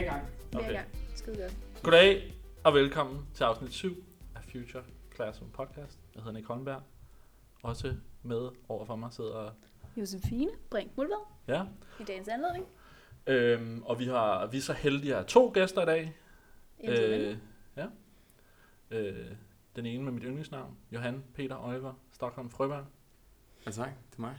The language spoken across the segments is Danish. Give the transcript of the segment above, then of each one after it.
i gang. Vi er i Okay. gang. Skide godt. Goddag og velkommen til afsnit 7 af Future Classroom Podcast. Jeg hedder Nick Holmberg. Også med overfor mig sidder... Josefine Brink Mulvad Ja. i dagens anledning. Øhm, og vi, har, vi er så heldige at have to gæster i dag. Øh, ja. Øh, den ene med mit yndlingsnavn, Johan Peter Øjver Stockholm Frøberg. Ja, tak. Det er mig.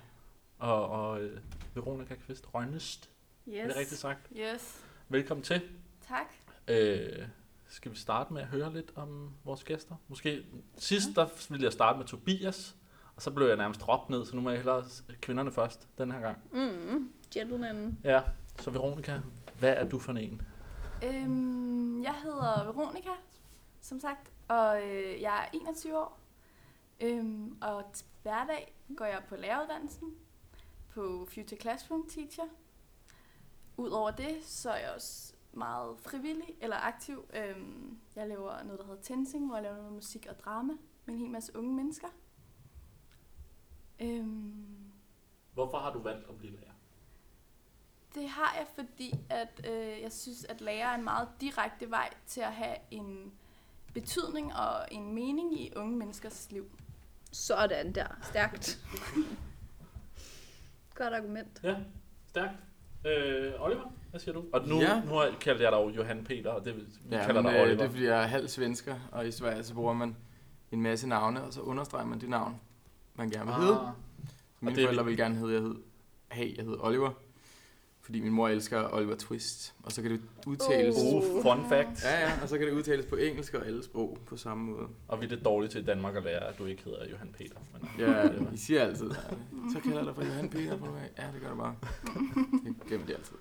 Og, og øh, Veronica Kvist Rønnest. Yes. Er det rigtigt sagt? Yes. Velkommen til. Tak. Øh, skal vi starte med at høre lidt om vores gæster? Måske sidst, der ville jeg starte med Tobias, og så blev jeg nærmest råbt ned, så nu må jeg hellere kvinderne først den her gang. mm, gentleman. Ja, så Veronica, hvad er du for en? Øhm, jeg hedder Veronica, som sagt, og øh, jeg er 21 år. Øhm, og til hverdag går jeg på læreruddannelsen på Future Classroom Teacher. Udover det, så er jeg også meget frivillig eller aktiv. Øhm, jeg laver noget, der hedder Tensing, hvor jeg laver noget musik og drama med en hel masse unge mennesker. Øhm, Hvorfor har du valgt at blive lærer? Det har jeg, fordi at øh, jeg synes, at lærer er en meget direkte vej til at have en betydning og en mening i unge menneskers liv. Sådan der. Stærkt. Godt argument. Ja, stærkt. Øh, Oliver, hvad siger du? Og nu, Ja. nu har jeg kaldt jeg dig jo Johan Peter, og det vi Ja, kalder men, dig øh, Oliver. det er fordi, jeg er halv svensker, og i Sverige så bruger man en masse navne, og så understreger man det navn, man gerne vil hedde. ah, Mine det er forældre vi- vil gerne hedde, jeg hed, hey, jeg hedder Oliver, fordi min mor elsker Oliver Twist, og så kan det udtales... Oh. oh, fun fact. Ja, ja, og så kan det udtales på engelsk og alle sprog på samme måde. Og vi er lidt dårlige til i Danmark at lære, at du ikke hedder Johan Peter. Men, Ja, I siger altid, ja, så kalder jeg dig for Johan Peter på. Ja, det gør det bare. Det glemmer de altid.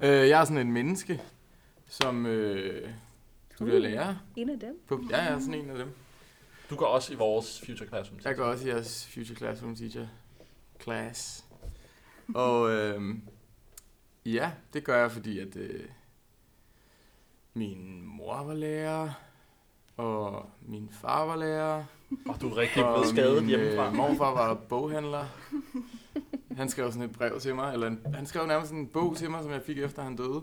Øh, jeg er sådan en menneske, som øh, studerer lærer. En af dem. På, ja, jeg er sådan en af dem. Du går også i vores Future Classroom. Jeg går også i jeres Future Classroom Teacher class. Og øhm, ja, det gør jeg, fordi at øh, min mor var lærer, og min far var lærer, Og du er rigtig blevet skadet min hjemmefra. øh, morfar var boghandler. Han skrev sådan et brev til mig, eller en, han skrev nærmest en bog til mig, som jeg fik efter han døde.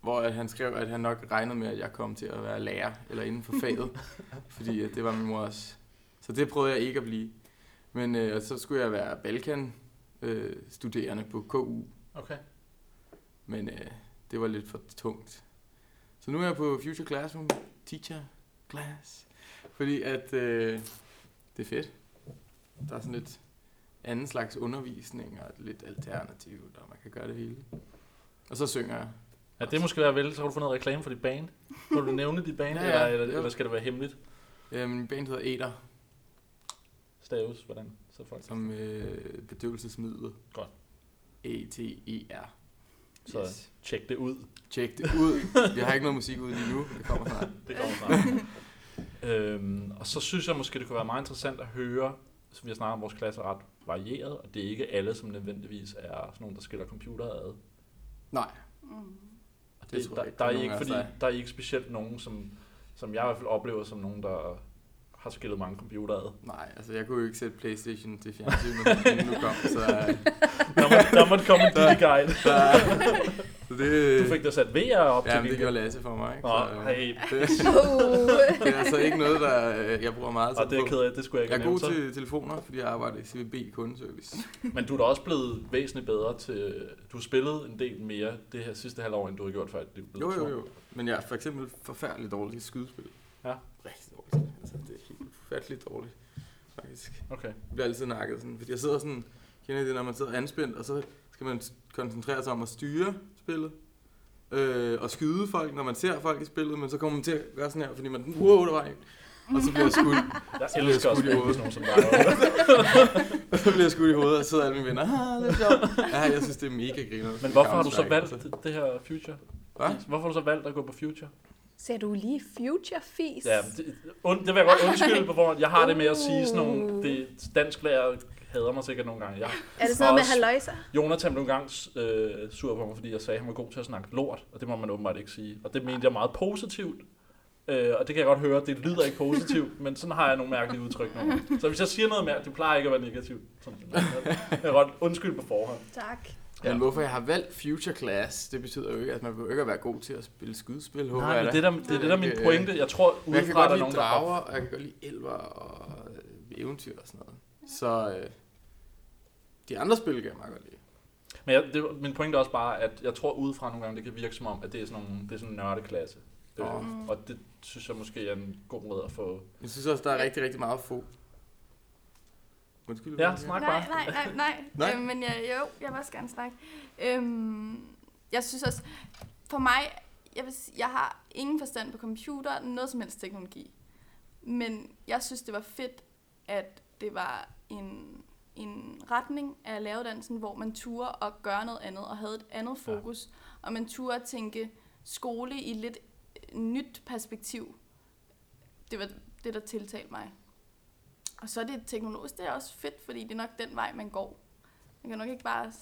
Hvor at han skrev, at han nok regnede med, at jeg kom til at være lærer, eller inden for faget. fordi at det var min mor også. Så det prøvede jeg ikke at blive. Men øh, så skulle jeg være Balkan øh, studerende på KU, Okay. Men øh, det var lidt for tungt. Så nu er jeg på Future Classroom Teacher Class, fordi at øh, det er fedt. Der er sådan lidt anden slags undervisning og lidt alternativt, og man kan gøre det hele. Og så synger jeg. Ja, det måske være vel, så kan du få noget reklame for dit band. Må du nævne dit band, Ja, ja. Eller, eller, skal det være hemmeligt? Øh, min band hedder Eder, Staves, hvordan? Så folk som øh, bedøvelsesmiddel. Godt. E-T-E-R. Så tjek det ud. Tjek det ud. Jeg har ikke noget musik ud lige nu. Det kommer snart. Det kommer snart. øhm, og så synes jeg måske, det kunne være meget interessant at høre, så vi har snakket om, vores klasse er ret varieret, og det er ikke alle, som nødvendigvis er sådan nogen, der skiller computer ad. Nej, Mm. Og Det det, tror der, jeg ikke, der, der er ikke, fordi, der er. der er ikke specielt nogen, som, som jeg i hvert fald oplever som nogen, der har skillet mange computer ad. nej, altså jeg kunne jo ikke sætte Playstation til fjernsynet, inden du kom, så, øh, Der må, der må komme en Didi Guide. så, så det, Du fik da sat VR op Jamen, til det gjorde Lasse for mig, ikke? Nå, Så, øh, hey, det, Oh. det er altså ikke noget, der øh, jeg bruger meget og det er tid jeg ked af, det skulle jeg Jeg ikke er have god nævnt. til telefoner, fordi jeg arbejder i CVB kundeservice. Men du er da også blevet væsentligt bedre til... Du har spillet en del mere det her sidste halvår, end du har gjort før. Det er Jo, blevet jo, jo. Men jeg er for eksempel forfærdeligt dårlig til skydespil. Ja. Rigtig dårligt. Altså, det er forfærdeligt dårligt, faktisk. Okay. Jeg bliver altid nakket sådan, fordi jeg sidder sådan, kender det, når man sidder anspændt, og så skal man koncentrere sig om at styre spillet, øh, og skyde folk, når man ser folk i spillet, men så kommer man til at gøre sådan her, fordi man, wow, der var en. Og så bliver jeg skudt, Jeg Så bliver jeg elsker at skudt i hovedet. nogen som og så bliver jeg skudt i hovedet, og så sidder alle mine venner, ah, det er sjovt. Ja, jeg synes, det er mega griner. Men hvorfor har du så valgt altså. det her Future? Hvad? Hvorfor har du så valgt at gå på Future? Sagde du lige future fis? Ja, det, und, det vil jeg godt undskylde på forhånd. Jeg har det med at sige sådan nogle... Uh. Det, dansk lærer hader mig sikkert nogle gange. Jeg, Er det sådan noget med haløjser? Jonathan blev engang øh, sur på mig, fordi jeg sagde, at han var god til at snakke lort, og det må man åbenbart ikke sige. Og det mente jeg meget positivt. Øh, og det kan jeg godt høre, det lyder ikke positivt, men sådan har jeg nogle mærkelige udtryk gange. Så hvis jeg siger noget mere, det plejer ikke at være negativt. Sådan, jeg kan godt undskylde på forhånd. Tak. Men Ja. hvorfor jeg har valgt Future Class, det betyder jo ikke, at man behøver ikke at være god til at spille skydespil, håber Nej, jeg men det er der, det, er det, der er min Øh, pointe. Jeg tror, Men jeg kan udefra godt der lide nogen, der... drager, og jeg kan godt lide elver og øh, eventyr og sådan noget. Så øh, de andre spil kan jeg meget godt lide. Men jeg, det, min pointe er også bare, at jeg tror udefra nogle gange, det kan virke som om, at det er sådan, nogle, det er sådan en nørdeklasse. Øh, og det synes jeg måske er en god måde at få... Jeg synes også, der er rigtig, rigtig meget få. Undskyld. Ja, snak bare. nej, nej, nej. Nej. Øhm, men jeg, jo, jeg vil også gerne snakke. Øhm, jeg synes også, for mig, jeg, vil, sige, jeg har ingen forstand på computer, noget som helst teknologi. Men jeg synes, det var fedt, at det var en, en retning af lavedansen, hvor man turde at gøre noget andet, og havde et andet Ja. fokus. Og man turde at tænke skole i lidt nyt perspektiv. Det var det, der tiltalte mig. Og så er det teknologisk, det er også fedt, fordi det er nok den vej, man går. Man kan nok ikke bare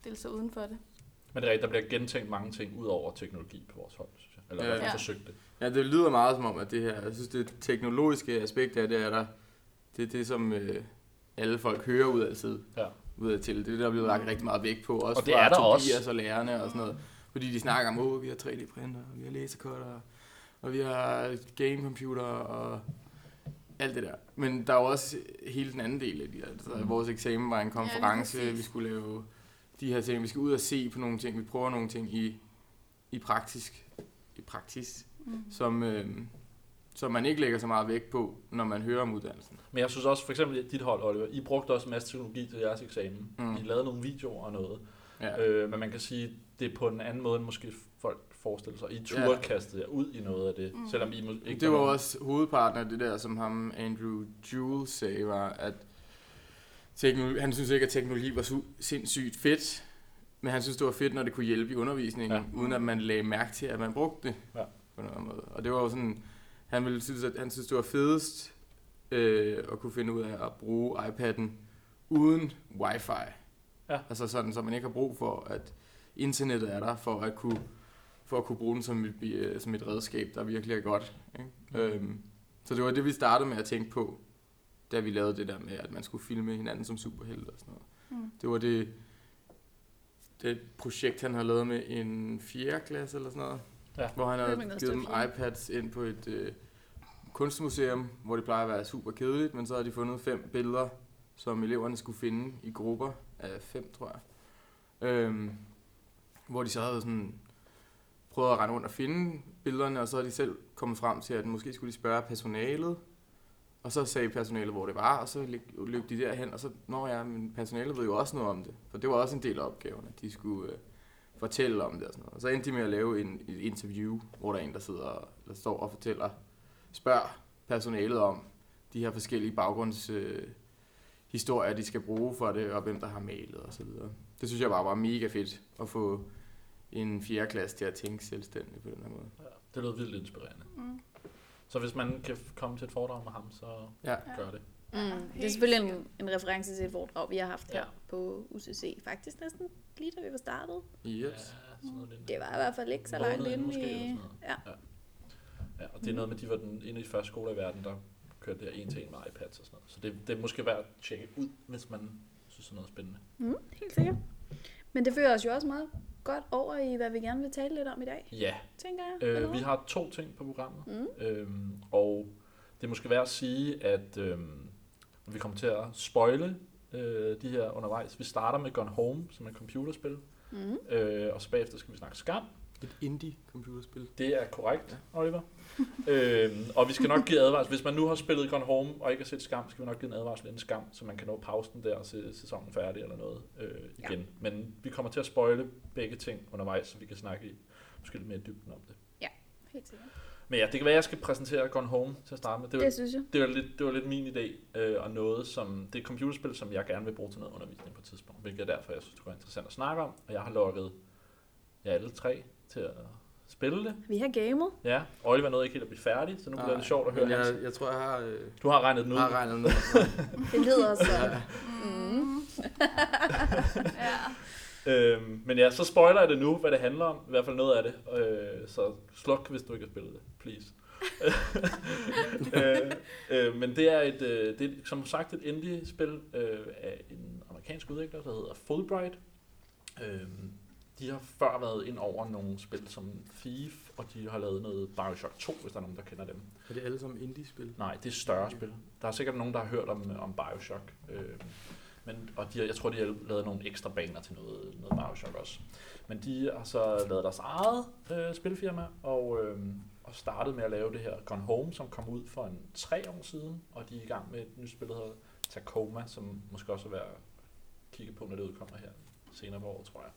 stille sig uden for det. Men det er der bliver gentænkt mange ting ud over teknologi på vores hold, synes jeg. Eller i Ja. hvert fald Ja. forsøgt det. Ja, det lyder meget som om, at det her, jeg synes, det teknologiske aspekt af det er der, det er det, som øh, alle folk hører ud altid. Ja. Ud af til. Det er der er blevet lagt rigtig meget vægt på. Også Og det fra er der Tobias også. og lærerne og sådan noget. Fordi de snakker om, at vi har 3D-printer, og vi har lasercutter, og vi har gamecomputer og alt det der. Men der er jo også hele den anden del af det. Altså, Mhm. Vores eksamen var en konference, præcis. vi skulle lave de her ting. Vi skal ud og se på nogle ting. Vi prøver nogle ting i, i praktisk. I praksis Mm. som, øh, som man ikke lægger så meget vægt på, når man hører om uddannelsen. Men jeg synes også, for eksempel dit hold, Oliver, I brugte også en masse teknologi til jeres eksamen. Mm. Mm. I lavede nogle videoer og noget. Ja. Øh, men man kan sige, det er på en anden måde, end måske folk forestiller sig. I turde Ja. kaste jer ud i noget af det, Mm. selvom I må, ikke det var nogen- også hovedparten af det der, som ham Andrew Jules sagde, var, at teknologi, han synes ikke, at teknologi var su- sindssygt fedt, men han synes, det var fedt, når det kunne hjælpe i undervisningen, ja. Ja. uden at man lagde mærke til, at man brugte det Ja. på noget måde. Og det var jo sådan, han ville synes, at han synes, det var fedest øh, at kunne finde ud af at bruge iPad'en uden wifi. Ja. Altså sådan, så man ikke har brug for, at internettet er der for at kunne, for at kunne bruge den som et, øh, som et redskab, der virkelig er godt. Ikke? Mm. Øhm, så det var det, vi startede med at tænke på, da vi lavede det der med, at man skulle filme hinanden som superhelte og sådan noget. Mm. Det var det, det projekt, han har lavet med en 4. klasse eller sådan noget. Ja. Hvor han har givet dem iPads ind på et øh, kunstmuseum, hvor det plejer at være super kedeligt, men så har de fundet fem billeder, som eleverne skulle finde i grupper af fem, tror jeg. Øhm, hvor de så havde sådan prøvet at rende rundt og finde billederne, og så har de selv kommet frem til, at måske skulle de spørge personalet, og så sagde personalet, hvor det var, og så løb- de derhen, og så, når ja, men personalet ved jo også noget om det, for det var også en del af opgaven, at de skulle øh, fortælle om det og sådan noget. Og så endte de med at lave en, et interview, hvor der er en, der sidder der står og fortæller, spørger personalet om de her forskellige baggrunds øh, historier, de skal bruge for det, og hvem der har malet og så videre. Det synes jeg bare var mega fedt at få en 4. klasse til at tænke selvstændigt på den her måde. Ja, det lød vildt inspirerende. Mm. Så hvis man kan komme til et foredrag med ham, så Ja. gør det. Mm. Det er selvfølgelig en, en reference til et foredrag, vi har haft her Ja. på UCC. Faktisk næsten lige da vi var startet. Yes. Ja, sådan noget lignende. Det var i hvert fald ikke så langt inden inde måske, eller i... sådan noget. Ja. Ja, og det er noget med, de var den, en af de første skoler i verden, der kørte det her en til en med iPads og sådan noget. Så det, det er måske værd at tjekke ud, hvis man synes, det er noget spændende. Mm, helt sikkert. Men det fører os jo også meget godt over i, hvad vi gerne vil tale lidt om i dag, Ja, tænker jeg. øh, vi har to ting på programmet. Mm. Øhm, og det er måske værd at sige, at øhm, vi kommer til at spoile øh, de her undervejs. Vi starter med Gone Home, som er et computerspil. Mm. Øh, og så bagefter skal vi snakke skam. Et indie-computerspil. Det er korrekt, Oliver. øhm, og vi skal nok give advarsel. Hvis man nu har spillet Gone Home og ikke har set Skam, skal vi nok give en advarsel inden Skam, så man kan nå pausen der og se sæsonen færdig eller noget øh, igen. Ja. Men vi kommer til at spoile begge ting undervejs, så vi kan snakke i måske lidt mere dybden om det. Helt sikkert. Men ja, det kan være, at jeg skal præsentere Gone Home til at starte med. Det var, Det synes jeg. det var, lidt, det var lidt min idé, øh, og noget som, det er et computerspil, som jeg gerne vil bruge til noget undervisning på et tidspunkt, hvilket er derfor, jeg synes, det var interessant at snakke om, og jeg har lukket jer alle tre til at spille det. Vi har gamet. Ja, Oliver nåede ikke helt at blive færdig, så nu bliver det sjovt at høre hans. jeg, jeg tror, jeg har, øh, Du har regnet den ud. har regnet noget. Det lyder så. Ja. Mm. ja. Øhm, men ja, så spoiler jeg det nu, hvad det handler om. I hvert fald noget af det. Øh, så sluk, hvis du ikke har spillet det. Please. øh, øh, men det er et, øh, det er, som sagt et indie-spil øh, af en amerikansk udvikler, der hedder Fulbright. Øhm, de har før været ind over nogle spil som Thief, og de har lavet noget Bioshock 2, hvis der er nogen, der kender dem. Er det alle sammen indie-spil? Nej, det er større spil. Der er sikkert nogen, der har hørt om, om Bioshock. Øh, men, og de, jeg tror, de har lavet nogle ekstra baner til noget, noget Bioshock også. Men de har så lavet deres eget øh, spilfirma, og, øh, og startet med at lave det her Gone Home, som kom ud for en tre år siden, og de er i gang med et nyt spil, der hedder Tacoma, som måske også er værd at kigge på, når det udkommer her senere på året, tror jeg.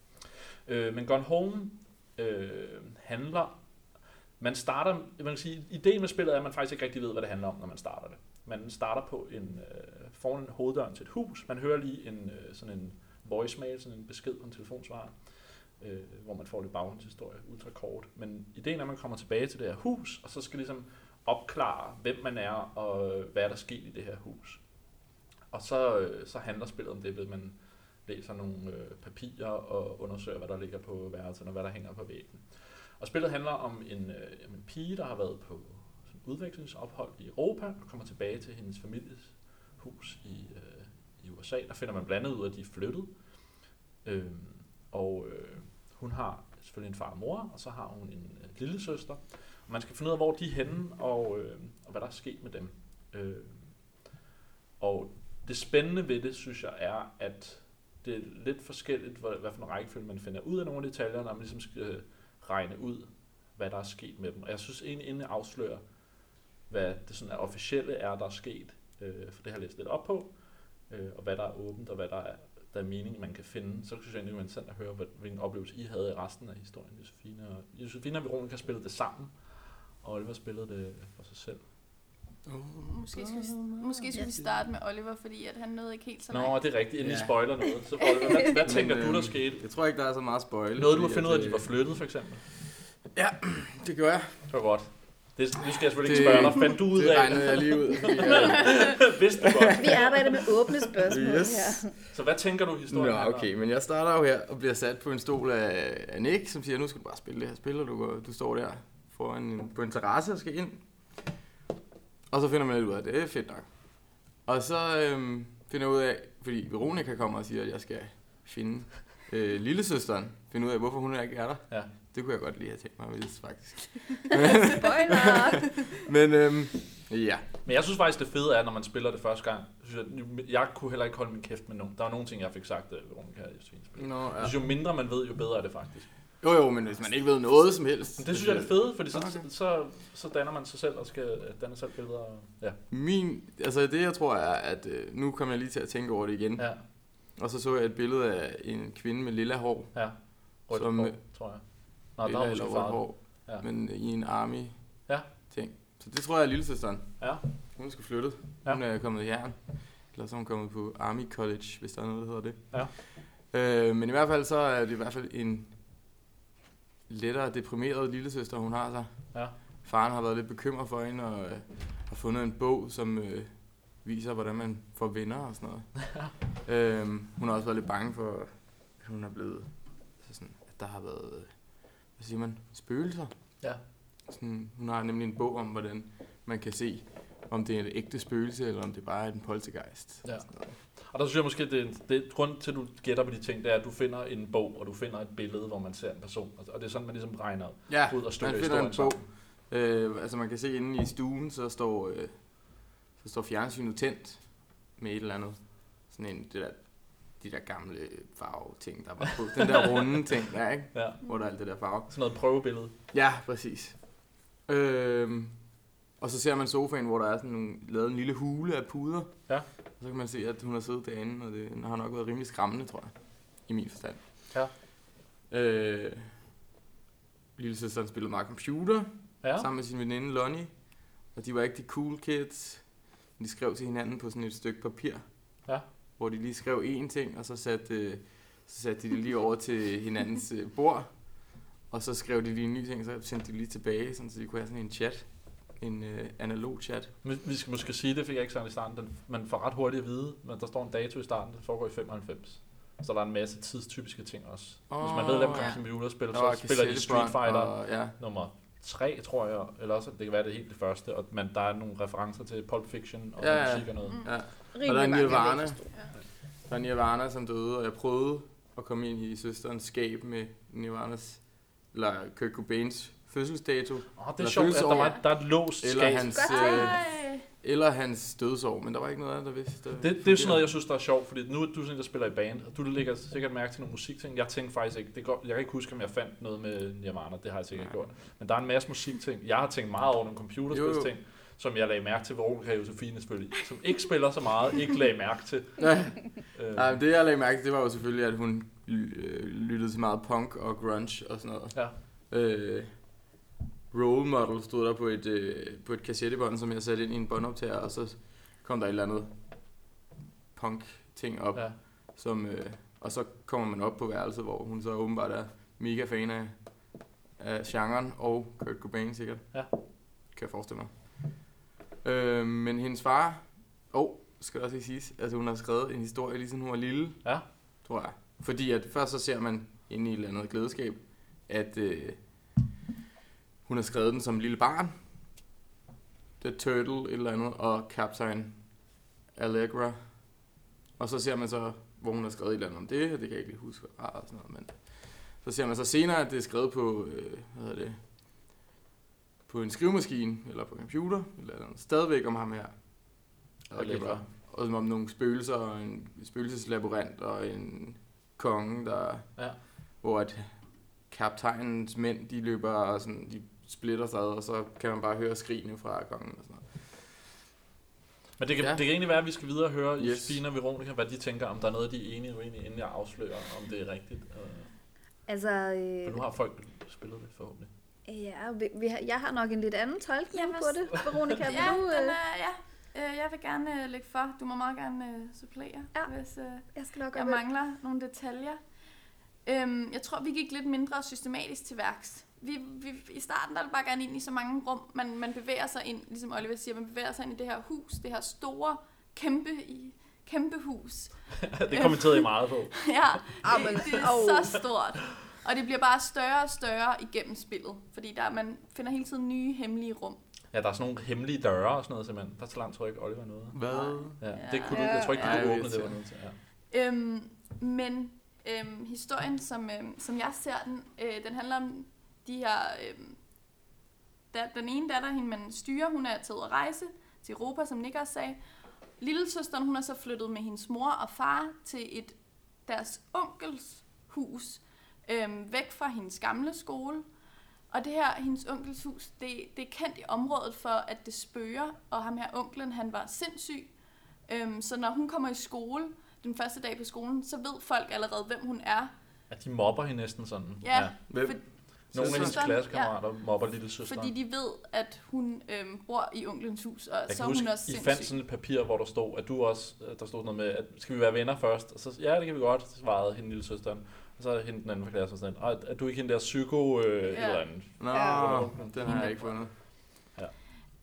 Øh, men Gone Home øh, handler... Man starter, man kan sige, ideen med spillet er, at man faktisk ikke rigtig ved, hvad det handler om, når man starter det. Man starter på en, øh, foran hoveddøren til et hus. Man hører lige en, øh, sådan en voicemail, sådan en besked på en telefonsvarer, øh, hvor man får lidt baggrundshistorie, ultra kort. Men ideen er, at man kommer tilbage til det her hus, og så skal ligesom opklare, hvem man er, og hvad er der sket i det her hus. Og så, øh, så handler spillet om det, ved man læser nogle øh, papirer og undersøger, hvad der ligger på værelserne og hvad der hænger på væggen. Og spillet handler om en, øh, en pige, der har været på sådan udvekslingsophold i Europa og kommer tilbage til hendes families hus i, øh, i USA. Der finder man blandt andet ud af, at de er flyttet. Øh, og øh, hun har selvfølgelig en far og mor, og så har hun en øh, lille søster. Og man skal finde ud af, hvor de er henne, og, øh, og hvad der er sket med dem. Øh, og det spændende ved det, synes jeg, er, at det er lidt forskelligt, hvad, hvad for en rækkefølge man finder ud af nogle af detaljerne, når man ligesom skal øh, regne ud, hvad der er sket med dem. Og jeg synes egentlig, inden jeg afslører, hvad det sådan er officielle er, der er sket, øh, for det har jeg læst lidt op på, øh, og hvad der er åbent, og hvad der er, der er mening, man kan finde, så synes jeg egentlig, det er interessant at høre, hvilken oplevelse I havde i resten af historien, Josefine. Og Josefine og Veronica spillede det sammen, og Oliver spillede det for sig selv. Måske skal, vi, måske skal vi starte med Oliver, fordi at han nåede ikke helt så Nå, langt. det er rigtigt, inden I Ja. spoiler noget. Så Oliver, hvad, hvad tænker Men, du, der øhm, skete? Jeg tror ikke, der er så meget spoil. Noget, du har fordi fundet ud af, at de øh, var flyttet, for eksempel? Det gjorde jeg. Det var godt. Det, nu skal jeg selvfølgelig ikke Det- spørge dig. Fandt du ud det af regnede jeg lige ud. fordi jeg- Vidste du godt. Vi arbejder med åbne spørgsmål Yes. her. Så hvad tænker du, historien Nå, okay, men jeg starter jo her og bliver sat på en stol af, af Nick, som siger, nu skal du bare spille det her spil, og du, går, du står der foran en, på en terrasse og skal ind. Og så finder man lidt ud af, at det er fedt nok. Og så øhm, finder jeg ud af, fordi Veronica kommer og siger, at jeg skal finde øh, lillesøsteren, finde ud af, hvorfor hun ikke er der. Ja. Det kunne jeg godt lige have tænkt mig at vide, faktisk. Spoiler! Men øhm, ja, Men jeg synes faktisk, det fede er, når man spiller det første gang. Synes jeg, jeg kunne heller ikke holde min kæft med nogen. Der var nogle ting, jeg fik sagt, at Veronica og Josefine spille. Nå, Jeg ja. synes, jo mindre man ved, jo bedre er det faktisk. Jo jo, men hvis man ikke ved noget som helst. Men det synes jeg er det fede, fordi så, Okay. så, så danner man sig selv og skal danne selv billeder. Ja. Min, altså det jeg tror er, at øh, nu kommer jeg lige til at tænke over det igen. Ja. Og så så jeg et billede af en kvinde med lilla hår. Ja. Rødt Som- hår, tror jeg. Nå, der er eller måske hår. Ja. Men øh, i en army Ja. ting. Så det tror jeg er lillesøsteren. Ja. Hun sgu flyttet. Ja. Hun er kommet i jern. Eller så er hun kommet på Army College, hvis der er noget, der hedder det. Ja. Øh, men i hvert fald så er det i hvert fald en lettere deprimeret lillesøster, hun har sig. Ja. Faren har været lidt bekymret for hende og øh, har fundet en bog, som øh, viser, hvordan man får venner og sådan noget. øhm, hun har også været lidt bange for, at hun er blevet, så sådan, at der har været, øh, hvad siger man, spøgelser. Ja. Sådan, hun har nemlig en bog om, hvordan man kan se, om det er et ægte spøgelse, eller om det bare er en poltergeist. Ja. Sådan noget. Og der synes jeg måske, det, det grund til, at du gætter på de ting, det er, at du finder en bog, og du finder et billede, hvor man ser en person. Og det er sådan, man ligesom regner Ja, ud og stykker man finder en historien bog. Øh, altså man kan se inde i stuen, så står, øh, så står fjernsynet tændt med et eller andet. Sådan en, det der, de der gamle farve ting, der var på. Den der runde ting der, ikke? Ja. Hvor der er alt det der farve. Sådan noget prøvebillede. Ja, præcis. Øhm, og så ser man sofaen, hvor der er sådan nogle, lavet en lille hule af puder. Ja. Og så kan man se, at hun har siddet derinde, og det har nok været rimelig skræmmende, tror jeg. I min forstand. Ja. Øh, lille søsteren spillede meget computer, Ja. sammen med sin veninde Lonnie. Og de var ikke de cool kids. Men de skrev til hinanden på sådan et stykke papir. Ja. Hvor de lige skrev én ting, og så satte, øh, så satte de det lige over til hinandens øh, bord. Og så skrev de lige en ny ting, så sendte de lige tilbage, sådan, så de kunne have sådan en chat. En øh, analog chat. Vi vi skal måske sige, det fik jeg ikke sagt i starten, den, man får ret hurtigt at vide, men der står en dato i starten, det foregår i 95. Så der er en masse tidstypiske ting også. Åh, Hvis man ved, hvem ja. kan computerspil, så spiller de Street Fighter Og, ja. nummer 3, tror jeg, eller også, det kan være det helt det første, og, men der er nogle referencer til Pulp Fiction og Ja, ja. musik og noget. Mm. ja. Rimelig Og der er Nirvana. forstod. Der er Nirvana, som døde, og jeg prøvede at komme ind i søsterens skab med Nirvanas, eller Kurt Cobains fødselsdato, Åh, det er Eller sjovt, at der, var, der er et låst eller skab. hans, øh, eller hans dødsår, men der var ikke noget andet, der vidste. Det, det er sådan noget, jeg synes, der er sjovt, fordi nu er du sådan en, der spiller i band, og du lægger sikkert mærke til nogle musikting. Jeg tænkte faktisk ikke, det går, jeg kan ikke huske, om jeg fandt noget med Nirvana, det har jeg sikkert Nej. gjort. Men der er en masse musikting. Jeg har tænkt meget over nogle computerspilsting, som jeg lagde mærke til, hvor Veronica Josefine selvfølgelig, som ikke spiller så meget, ikke lagde mærke til. Nej, Øh, Nej, men det jeg lagde mærke til, det var jo selvfølgelig, at hun øh, lyttede til meget punk og grunge og sådan noget. Ja. Øh, role model stod der på et, øh, på et kassettebånd, som jeg satte ind i en båndoptager, og så kom der et eller andet punk ting op, ja. som, øh, og så kommer man op på værelset, hvor hun så åbenbart er mega fan af, af genren, og Kurt Cobain sikkert. Ja. Kan jeg forestille mig. Øh, men hendes far, og oh, skal det også lige siges, altså hun har skrevet en historie, lige siden hun var lille, Ja. tror jeg. Fordi at først så ser man inde i et eller andet glædeskab, at øh, hun har skrevet den som lille barn. The Turtle, et eller andet, og Captain Allegra. Og så ser man så, hvor hun har skrevet et eller andet om det, det kan jeg ikke lige huske, og sådan noget, men så ser man så senere, at det er skrevet på, øh, hvad hedder det, på en skrivemaskine, eller på computer, eller andet. stadigvæk om ham her. Allegra. Og som om nogle spøgelser, og en spøgelseslabyrint, og en konge, der... Ja. Hvor at kaptajnens mænd, de løber og sådan, de splitter sig ad, og så kan man bare høre skrigene fra kongen og sådan noget. Men det kan, Ja. det kan egentlig være, at vi skal videre og høre Yes. Josefine og Veronica, hvad de tænker, om der er noget, de er enige og uenige, inden jeg afslører, om det er rigtigt. Øh, Altså, For øh, nu har folk spillet det forhåbentlig. ja, vi, vi, har- jeg har nok en lidt anden tolkning Jamen, på det, Veronica. Ja, du, den øh, er, ja. Øh, Jeg vil gerne øh, lægge for. Du må meget gerne øh, supplere, Ja. hvis øh, jeg skal nok jeg mangler nogle detaljer. Øhm, jeg tror, vi gik lidt mindre systematisk til værks. Vi, vi, I starten der er det bare gerne ind i så mange rum, man, man bevæger sig ind, ligesom Oliver siger, man bevæger sig ind i det her hus, det her store, kæmpe, i, kæmpe hus. det kommenterede I meget på. Ja, Ah, det, det er så stort. Og det bliver bare større og større igennem spillet, fordi der, man finder hele tiden nye hemmelige rum. Ja, der er sådan nogle hemmelige døre og sådan noget, simpelthen. Der er så langt, tror jeg ikke, Oliver nåede. Hvad? Ja, Ja. det kunne du, jeg tror ikke, du Ja, kunne ja, åbne det, var til. Ja. Øhm, men øhm, historien, som, øhm, som jeg ser den, øh, den handler om de her... Øhm, der, den ene datter, hende man styrer, hun er taget at rejse til Europa, som Nick også sagde. Lillesøsteren, hun er så flyttet med hendes mor og far til et deres onkels hus, øhm, væk fra hendes gamle skole. Og det her, hendes onkels hus, det, det er kendt i området for, at det spøger, og ham her onklen, han var sindssyg. Øhm, så når hun kommer i skole, den første dag på skolen, så ved folk allerede, hvem hun er. At de mobber hende næsten sådan. Ja, Hvem? For, Nogle af hendes klassekammerater mobber lille søster. fordi de ved, at hun øhm, bor i onklens hus, og Jeg så er hun huske, også I fandt sådan et papir, hvor der stod, at du også, at der stod noget med, at skal vi være venner først? Og så, ja, det kan vi godt, svarede hende lille søsteren. Og så hende den anden fra klassen sådan, og er du ikke hende der psyko øh, Ja. eller andet? Nå, Ja. den har jeg ikke fundet.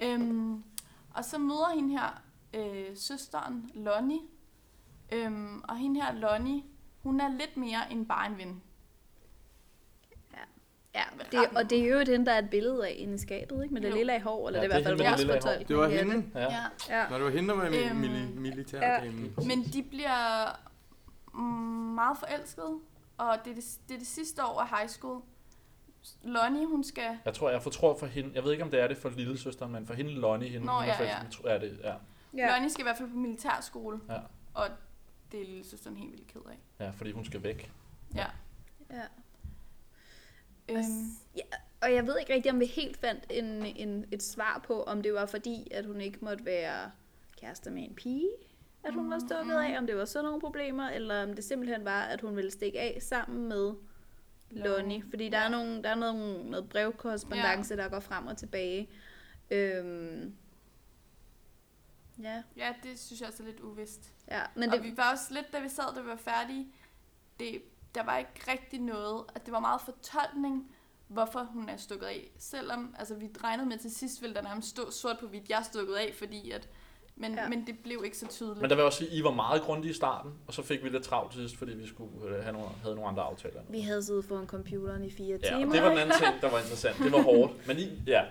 Øhm, og så møder hende her øh, søsteren, Lonnie. Øhm, og hende her, Lonnie, hun er lidt mere end bare en ven. Ja, det, og det er jo den, der er et billede af inde i skabet, ikke? Med det Jo. lille af hår, eller Ja, det er i er hvert fald vores fortolkning. Det var hende? Ja. Ja. Ja. Når det var hende, der var med Øhm, mili- militærdamen. Men de bliver meget forelskede, og det er det, det er det sidste år af high school. Lonnie, hun skal... Jeg tror, jeg fortror for hende, jeg ved ikke, om det er det for lille søsteren, men for hende Lonnie, hende, Nå, hun er ja, forelsket, ja. er det, ja. Ja. Lonnie skal i hvert fald på militærskole, Ja. og det er lille søsteren helt vildt ked af. ja, fordi hun skal væk. Ja. ja. Øhm, Og jeg ved ikke rigtig, om vi helt fandt en, en, et svar på, om det var fordi, at hun ikke måtte være kærester med en pige, at hun var stukket af, om det var sådan nogle problemer, eller om det simpelthen var, at hun ville stikke af sammen med Lonnie. Fordi der er, nogle, der er nogle, noget brevkorrespondence, der går frem og tilbage. Øhm, ja, ja, det synes jeg også er lidt uvist. ja. Men Men det, og vi var også lidt, da vi sad, da vi var færdige, det, der var ikke rigtig noget, at det var meget fortolkning, hvorfor hun er stukket af. Selvom, altså vi regnede med til sidst, ville der nærmest stå sort på hvidt, jeg er stukket af, fordi at, men, Ja. ja. men det blev ikke så tydeligt. Men der vil jeg også sige, I var meget grundige i starten, og så fik vi lidt travlt til sidst, fordi vi skulle øh, have nogle, havde nogle andre aftaler. vi havde siddet foran computeren i fire Ja, timer. og det var den anden ting, der var interessant. Det var hårdt, men I, ja.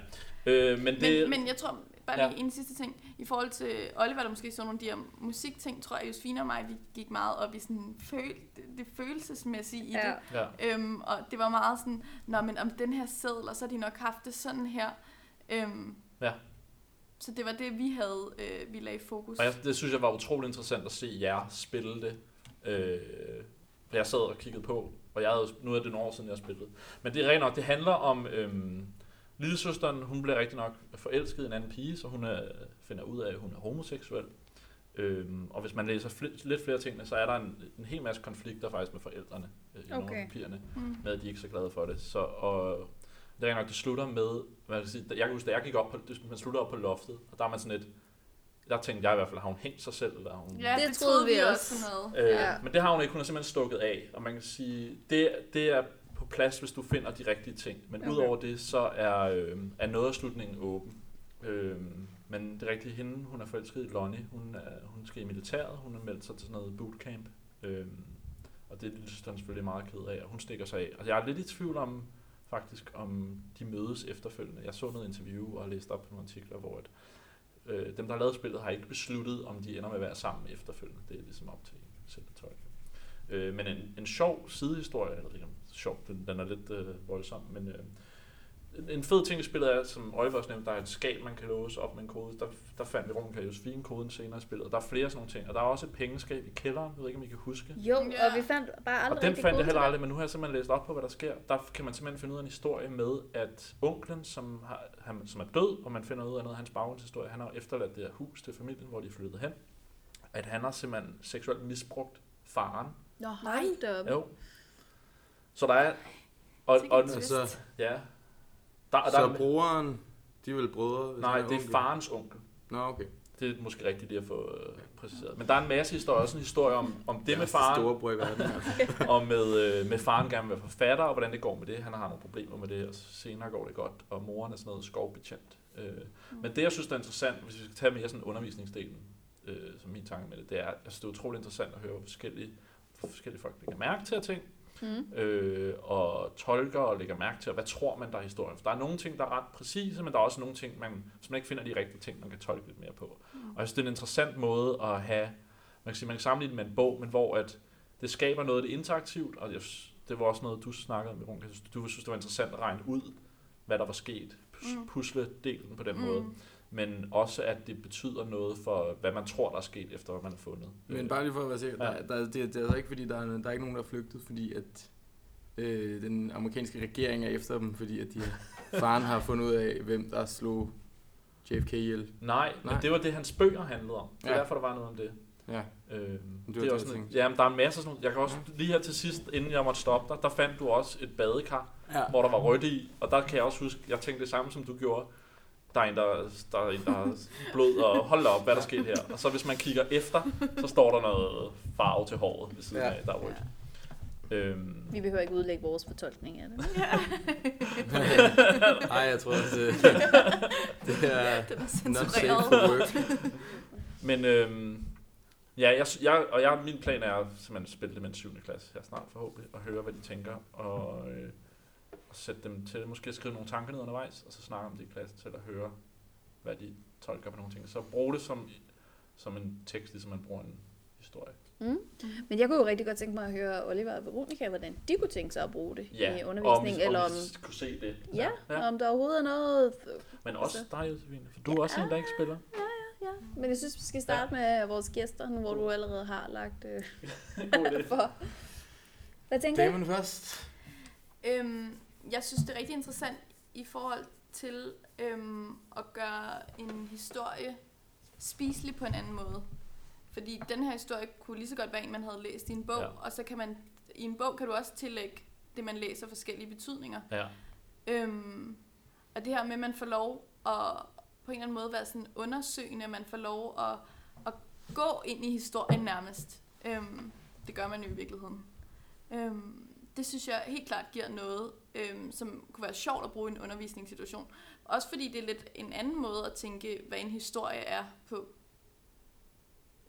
Øh, men det, men, men jeg tror, bare Ja. lige en sidste ting. I forhold til Oliver, der måske så nogle af de her musikting, tror jeg, Josefine og mig, vi gik meget op i sådan føl det, det følelsesmæssige i Ja. det. Ja. Øhm, og det var meget sådan, Nå, men om den her seddel, og så har de nok haft det sådan her. Øhm, Ja. Så det var det, vi havde, øh, vi lagde fokus. Og jeg, det synes jeg var utrolig interessant at se jer spille det. Øh, for jeg sad og kiggede på, og jeg havde, nu er det nogle år siden, jeg spillede. Men det er rent nok, det handler om, øhm, lillesøsteren, hun bliver rigtig nok forelsket i en anden pige, så hun er, finder ud af, at hun er homoseksuel. Øhm, og hvis man læser fl- lidt flere ting, så er der en, en hel masse konflikter faktisk med forældrene øh, i nogle Okay. af pigerne, Mm. med at de ikke er så glade for det. Så, og det er nok, det slutter med, hvad jeg, kan sige, jeg kan huske, da jeg gik op på, det, man slutter op på loftet, og der er man sådan et, der tænkte jeg i hvert fald, har hun hængt sig selv, eller har hun Ja, Det det, troede vi også. Sådan noget. Øh, Ja. ja. Men det har hun ikke, hun er simpelthen stukket af. Og man kan sige, det, det er på plads, hvis du finder de rigtige ting. Men Okay. udover det, så er, øh, er noget af slutningen åben. Øh, men det er rigtigt, hende, hun er forelsket i Lonnie. Hun, er, hun skal i militæret, hun er meldt sig til sådan noget bootcamp. Øh, og det er søsteren selvfølgelig meget ked af, og hun stikker sig af. Og jeg er lidt i tvivl om, faktisk, om de mødes efterfølgende. Jeg så noget interview og har læst op på nogle artikler, hvor at, øh, dem, der har lavet spillet, har ikke besluttet, om de ender med at være sammen efterfølgende. Det er ligesom op til selv at tolke. Øh, men en, en sjov sidehistorie, eller ikke om sjov, den, den er lidt øh, voldsom, men øh, en- fed ting i spillet er, som Oliver også nævnte, der er et skab, man kan låse op med en kode. Der, der fandt vi rundt kan Josefine koden senere i spillet. Der er flere sådan nogle ting, og der er også et pengeskab i kælderen, jeg ved ikke, om I kan huske. Jo, Ja. og vi fandt bare aldrig Og den fandt jeg heller aldrig, men nu har jeg simpelthen læst op på, hvad der sker. Der kan man simpelthen finde ud af en historie med, at onklen, som, har, han, som er død, og man finder ud af noget af hans baggrundshistorie, han har efterladt det her hus til familien, hvor de er flyttet hen. At han har simpelthen seksuelt misbrugt faren. Nå, hold da op. Jo. Så der er... Og, og. Altså, ja. Der, der, så der, brugeren, de er vel brødre? nej, det er onkel? farens onkel. Nå, okay. Det er måske rigtigt lige at få øh, præciseret. Men der er en masse historier, også en historie om, om det med faren. Store bror i verden. Altså. og med, øh, med faren gerne vil være forfatter, og hvordan det går med det. Han har nogle problemer med det, og senere går det godt. Og moren er sådan noget skovbetjent. Øh, men det, jeg synes, der er interessant, hvis vi skal tage mere sådan undervisningsdelen, øh, som min tanke med det, det er, jeg synes, det er utroligt interessant at høre, hvor forskellige, hvor forskellige folk lægger mærke til at ting, Mm. øh, og tolker og lægger mærke til, og hvad tror man, der er historien. For der er nogle ting, der er ret præcise, men der er også nogle ting, man, hvis man ikke finder de rigtige ting, man kan tolke lidt mere på. Og jeg synes, det er en interessant måde at have, man kan, sige, man kan sammenligne det med en bog, men hvor at det skaber noget, det er interaktivt, og jeg, det var også noget, du snakkede. Jeg synes, Du synes, det var interessant at regne ud, hvad der var sket, pus- Mm. pusle-delen på den måde, men også at det betyder noget for, hvad man tror, der er sket, efter hvad man har fundet. Men bare lige for at være sikker, Ja. der, der, det, det er altså ikke fordi, der er, der er ikke nogen, der er flygtet, fordi at øh, den amerikanske regering er efter dem, fordi at de, faren har fundet ud af, hvem der slog JFK ihjel. Nej, Nej. men det var det, hans bøger handlede om. Det er Ja. derfor, der var noget om det. Ja, Øhm, det det, er det, også tænkte. jamen, der er en masse sådan Jeg kan også, lige her til sidst, inden jeg måtte stoppe dig, der fandt du også et badekar, ja. hvor der var rødt i, og der kan jeg også huske, jeg tænkte det samme, som du gjorde. Der er en, der, der, er en, der har blod, og hold da op, hvad der skete her. Og så hvis man kigger efter, så står der noget farve til håret, ved siden Ja. af, der er rødt. Øhm, Vi behøver ikke udlægge vores fortolkning af det. Ej, jeg tror også, det, det er Den er not safe censureret. for work. men øhm, ja, jeg, jeg, og jeg, min plan er simpelthen at spille det med en 7. klasse her snart forhåbentlig, og høre, hvad de tænker, og, øh, og sætte dem til, måske skrive nogle tanker ned undervejs, og så snakke om det i klassen til at høre, hvad de tolker på nogle ting. Så brug det som, som en tekst, ligesom man bruger en historie. Mm. Men jeg kunne jo rigtig godt tænke mig at høre Oliver og Veronica, hvordan de kunne tænke sig at bruge det i og om, eller om om, kunne se det. ja, ja. om der overhovedet er noget... Men også dig, Josefine, for du er også en, der ikke spiller. Ja, men jeg synes, vi skal starte med vores gæster, nu hvor du allerede har lagt øh, for. Hvad tænker du? Damerne først. Øhm, jeg synes, det er rigtig interessant i forhold til øhm, at gøre en historie spiselig på en anden måde. Fordi den her historie kunne lige så godt være en, man havde læst i en bog, Ja. og så kan man, i en bog kan du også tillægge det, man læser, forskellige betydninger. Ja. Øhm, og det her med, at man får lov at på en eller anden måde være sådan undersøgende, man får lov at, at gå ind i historien nærmest. Øhm, det gør man jo i virkeligheden. Øhm, det synes jeg helt klart giver noget, øhm, som kunne være sjovt at bruge i en undervisningssituation. Også fordi det er lidt en anden måde at tænke, hvad en historie er på.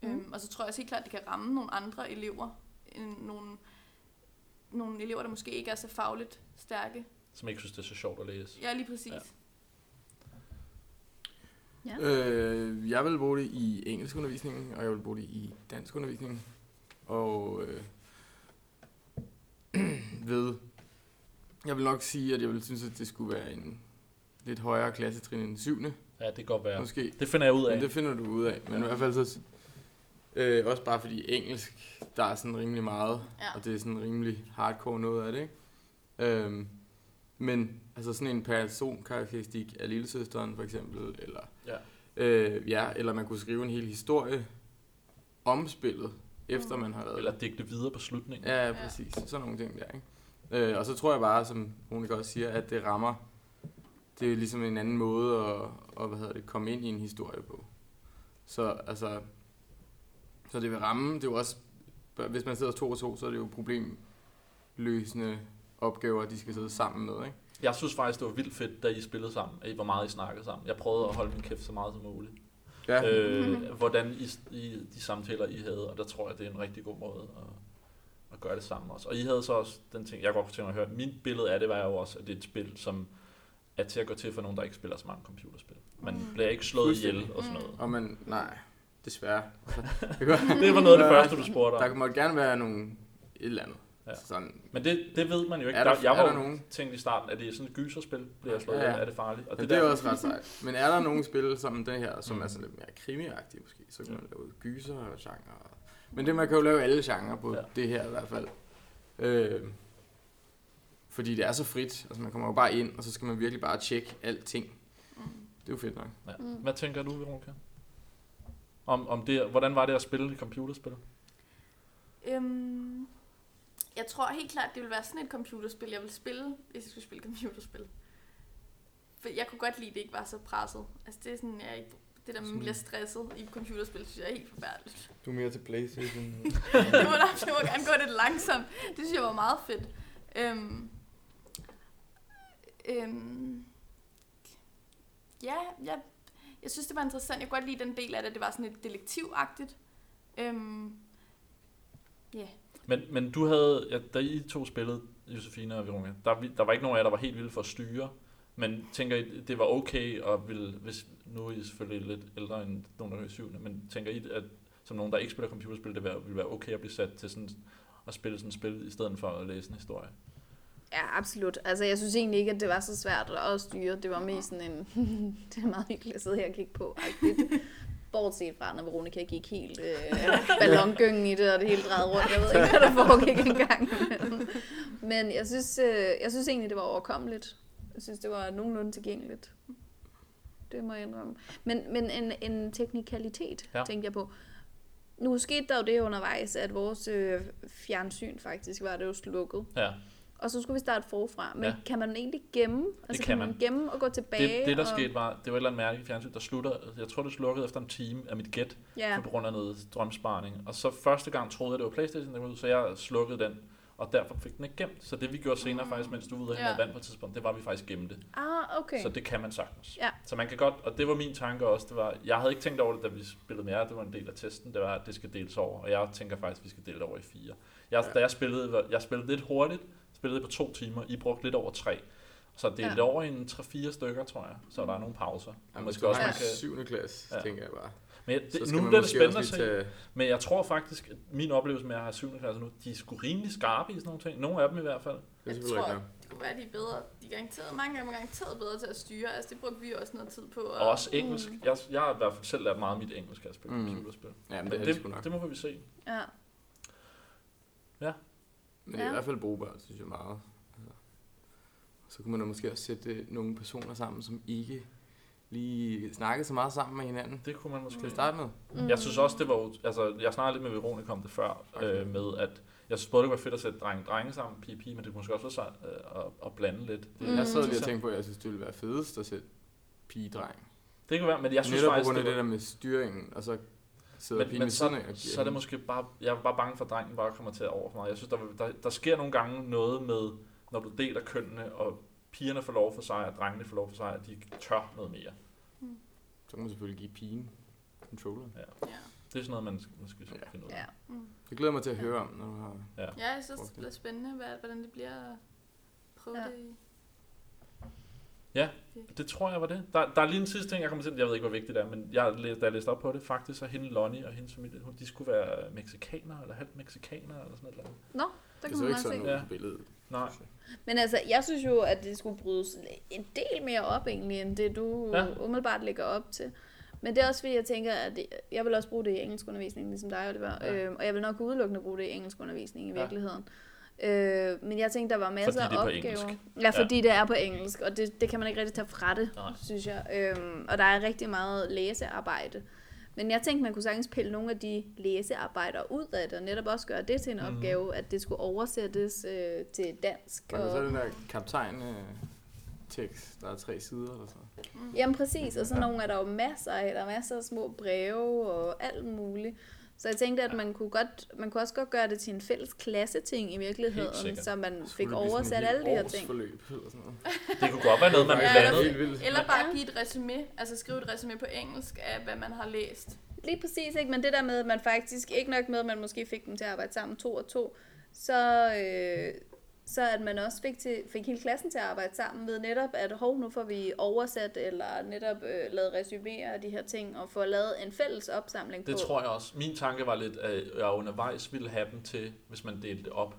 Mm. Øhm, og så tror jeg også helt klart, at det kan ramme nogle andre elever. End nogle, nogle elever, der måske ikke er så fagligt stærke. Som ikke synes, det er så sjovt at læse. Ja, lige præcis. Ja. Ja. Øh, jeg vil bruge det i engelskundervisningen, og jeg vil bruge det i danskundervisningen. Og øh, ved, jeg vil nok sige, at jeg vil synes, at det skulle være en lidt højere klassetrin end 7. Ja, det kan godt være. Ja. Måske. Det finder jeg ud af. Men det finder du ud af. Men i hvert fald så... Øh, også bare fordi engelsk, der er sådan rimelig meget, Ja. og det er sådan rimelig hardcore noget af det, ikke? Øhm, men altså sådan en personkarakteristik af lillesøsteren for eksempel, eller, Ja. øh, ja, eller man kunne skrive en hel historie om spillet, efter Mm. man har været Eller digte videre på slutningen. Ja, ja, præcis. Sådan nogle ting der, ikke? Øh, og så tror jeg bare, som Monika også siger, at det rammer, det er ligesom en anden måde at, at hvad hedder det, komme ind i en historie på. Så altså, så det vil ramme, det er jo også, hvis man sidder to og to, så er det jo problemløsende opgaver, de skal sidde sammen med, ikke? Jeg synes faktisk, det var vildt fedt, da I spillede sammen, at I, hvor meget I snakkede sammen. Jeg prøvede at holde min kæft så meget som muligt. Ja, øh, hvordan I, I, de samtaler, I havde, og der tror jeg, det er en rigtig god måde at, at gøre det sammen også. Og I havde så også den ting, jeg godt kunne tænke mig at høre. Mit billede af det var jo også, at det er et spil, som er til at gå til for nogen, der ikke spiller så mange computerspil. Man Mm. bliver ikke slået ihjel og sådan noget. og man, nej, desværre. Altså, det, var noget af det Ja. første, du spurgte der om. må gerne være nogle, et eller andet. Ja. Ja. Sådan, Men det, det ved man jo ikke. Er der- Der, jeg er var der nogen? tænkt i starten, at det er sådan et gyserspil, bliver jeg slået Ja, ihjel, ja. er det farligt? Og Ja, det, det er der, også ret sejt. Men er der nogle spil som det her, som Mm. er sådan lidt mere krimiagtige måske, så kan man lave gyser og genre. Men det, man kan jo lave alle genrer på Ja. det her i hvert fald. Øh, fordi det er så frit. Altså man kommer jo bare ind, og så skal man virkelig bare tjekke alting. Mm. Det er jo fedt nok. ja. Mm. Hvad tænker du, Veronica? Om, om det, hvordan var det at spille et computerspil? Øhm, jeg tror helt klart, det ville være sådan et computerspil, jeg ville spille, hvis jeg skulle spille computerspil. For jeg kunne godt lide, at det ikke var så presset. Altså det er sådan, jeg ikke, det der man bliver stresset i computerspil, synes jeg er helt forfærdeligt. Du er mere til Playstation. det, må, da- det må gerne gå lidt langsomt. Det synes jeg var meget fedt. Øhm, øhm, ja, jeg, jeg synes, det var interessant. Jeg kunne godt lide den del af det, det var sådan lidt detektivagtigt. Øhm, ja, Men, men du havde, ja, da I to spillede, Josefine og Veronica, der, der var ikke nogen af jer, der var helt vilde for at styre. Men tænker I, det var okay, og vil, hvis, nu er I selvfølgelig lidt ældre end nogen, der er i syvende, men tænker I, at som nogen, der ikke spiller computerspil, det vil være okay at blive sat til sådan at spille sådan et spil, i stedet for at læse en historie? Ja, absolut. Altså, jeg synes egentlig ikke, at det var så svært at styre. Det var mest sådan en... det er meget hyggeligt at sidde her og kigge på. -agtigt. Bortset fra, når Veronica gik helt øh, ballongyngen i det, og det hele drejede rundt. Jeg ved ikke, hvad der foregik engang. Men, men jeg, synes, øh, jeg synes egentlig, det var overkommeligt. Jeg synes, det var nogenlunde tilgængeligt. Det må jeg indrømme. Men, men en, en teknikalitet, Ja. tænkte jeg på. Nu skete der jo det undervejs, at vores øh, fjernsyn faktisk var det jo slukket. Ja, Og så skulle vi starte forfra. Men Ja. kan man egentlig gemme? Altså, kan man. man. gemme og gå tilbage? det, det der og... skete var, det var et eller andet mærke fjernsyn, der slutter, jeg tror det slukkede efter en time af mit gæt, Ja. på grund af noget strømsparing. Og så første gang troede jeg, det var Playstation, der ud, så jeg slukkede den, og derfor fik den ikke gemt. Så det vi gjorde senere Mm. faktisk, mens du var ude og Ja. vand på et tidspunkt, det var, at vi faktisk gemte. Ah, okay. Så det kan man sagtens. Ja. Så man kan godt, og det var min tanke også, det var, jeg havde ikke tænkt over det, da vi spillede med jer, det var en del af testen, det var, at det skal deles over, og jeg tænker faktisk, at vi skal dele det over i fire. Jeg, Ja. Da jeg spillede, jeg spillede lidt hurtigt, spillede på to timer, I brugte lidt over tre. Så delt Ja. det over i en 3-4 stykker, tror jeg, så der er nogle pauser. Ja, Måske måske også, kan, 7. klasse, Ja. ja. tænker jeg bare. Men Så det, skal nu man bliver det spændende at se. tage... Men jeg tror faktisk, at min oplevelse med at have 7. klasse nu, de er sgu rimelig skarpe i sådan nogle ting. Nogle af dem i hvert fald. Det er Jeg selvfølgelig tror, ikke det kunne være, de er bedre. De er garanteret, mange gange er garanteret bedre til at styre. Altså, det brugte vi også noget tid på. Og også engelsk. Jeg, jeg har i hvert fald selv lært meget af mit engelsk at spille Mm. computerspil. Ja, men det er det det, det må vi se. Ja. Men det er Ja. i hvert fald brugbart, synes jeg meget. Altså, så kunne man måske også sætte øh, nogle personer sammen, som ikke lige snakkede så meget sammen med hinanden Det kunne man måske. til at starte med. Mm. Jeg synes også, det var... Altså, jeg snakkede lidt med Veronica om det før, Okay. øh, med at... Jeg synes både, det var fedt at sætte drenge drenge sammen, pige pige, men det kunne måske også være sejt øh, at, at blande lidt. Det, Mm. Jeg sad lige og tænkte på, at jeg synes, det ville være fedest at sætte pige-dreng. Det kan være, men jeg synes Netop på faktisk, grund af det det var, der med styringen, og så sidder men, pigen men siden af så, så er det måske bare... Jeg er bare bange for, at drengen bare kommer til at over for meget. Jeg synes, der, der, der sker nogle gange noget med, når du deler kønnene, og pigerne får lov for sig, og drengene får lov for sig, at de tør noget mere. Så kan man selvfølgelig give pigen controlleren. Ja. Det er sådan noget, man skal, man skal Ja. finde ud af. Ja. Mm. Det glæder mig til at høre om, når du har... ja, jeg synes, det bliver spændende, hvad, hvordan det bliver at prøve Ja. det i. Det tror jeg var det. Der, der er lige en sidste ting, jeg kommer til. Jeg ved ikke, hvor vigtigt det er, men jeg, da jeg læste op på det, faktisk, så hende Lonnie og hendes familie, hun- de skulle være mexikanere, eller halvt mexikanere, eller sådan noget. Nå, der Det kan så man ikke sådan se. ud Ja. på billedet. Nej. Men altså, jeg synes jo, at det skulle brydes en del mere op egentlig, end det du Ja. umiddelbart lægger op til. Men det er også fordi, jeg tænker, at det, jeg vil også bruge det i engelskundervisningen, ligesom dig, Oliver. Ja. Øhm, og jeg vil nok udelukkende bruge det i engelskundervisning i Ja. virkeligheden. Øh, men jeg tænkte, der var masser er af opgaver. engelsk. Ja, fordi ja. det er på engelsk, og det, det kan man ikke rigtig tage fra det, Nej. synes jeg. Øhm, og der er rigtig meget læsearbejde. Men jeg tænkte, man kunne sagtens pille nogle af de læsearbejder ud af det, og netop også gøre det til en mm. opgave, at det skulle oversættes øh, til dansk. Og så den der kaptajn øh, tekst, der er tre sider eller sådan Jamen præcis, og sådan Ja. nogle er der jo masser af. Der er masser af små breve og alt muligt. Så jeg tænkte, at man kunne, godt, man kunne også godt gøre det til en fælles klasseting i virkeligheden, så man Skulle fik sådan oversat alle de her ting. forløb eller sådan noget. Det kunne godt være noget, man Ja, blandede. Eller bare Ja. give et resume, altså skrive et resume på engelsk af, hvad man har læst. Lige præcis, ikke? men det der med, at man faktisk, ikke nok med, at man måske fik dem til at arbejde sammen to og to, så, øh, så at man også fik, til, fik hele klassen til at arbejde sammen ved netop, at hov, nu får vi oversat, eller netop øh, lavet resuméer af de her ting, og få lavet en fælles opsamling Det på. tror jeg også. Min tanke var lidt, at jeg undervejs ville have dem til, hvis man delte det op.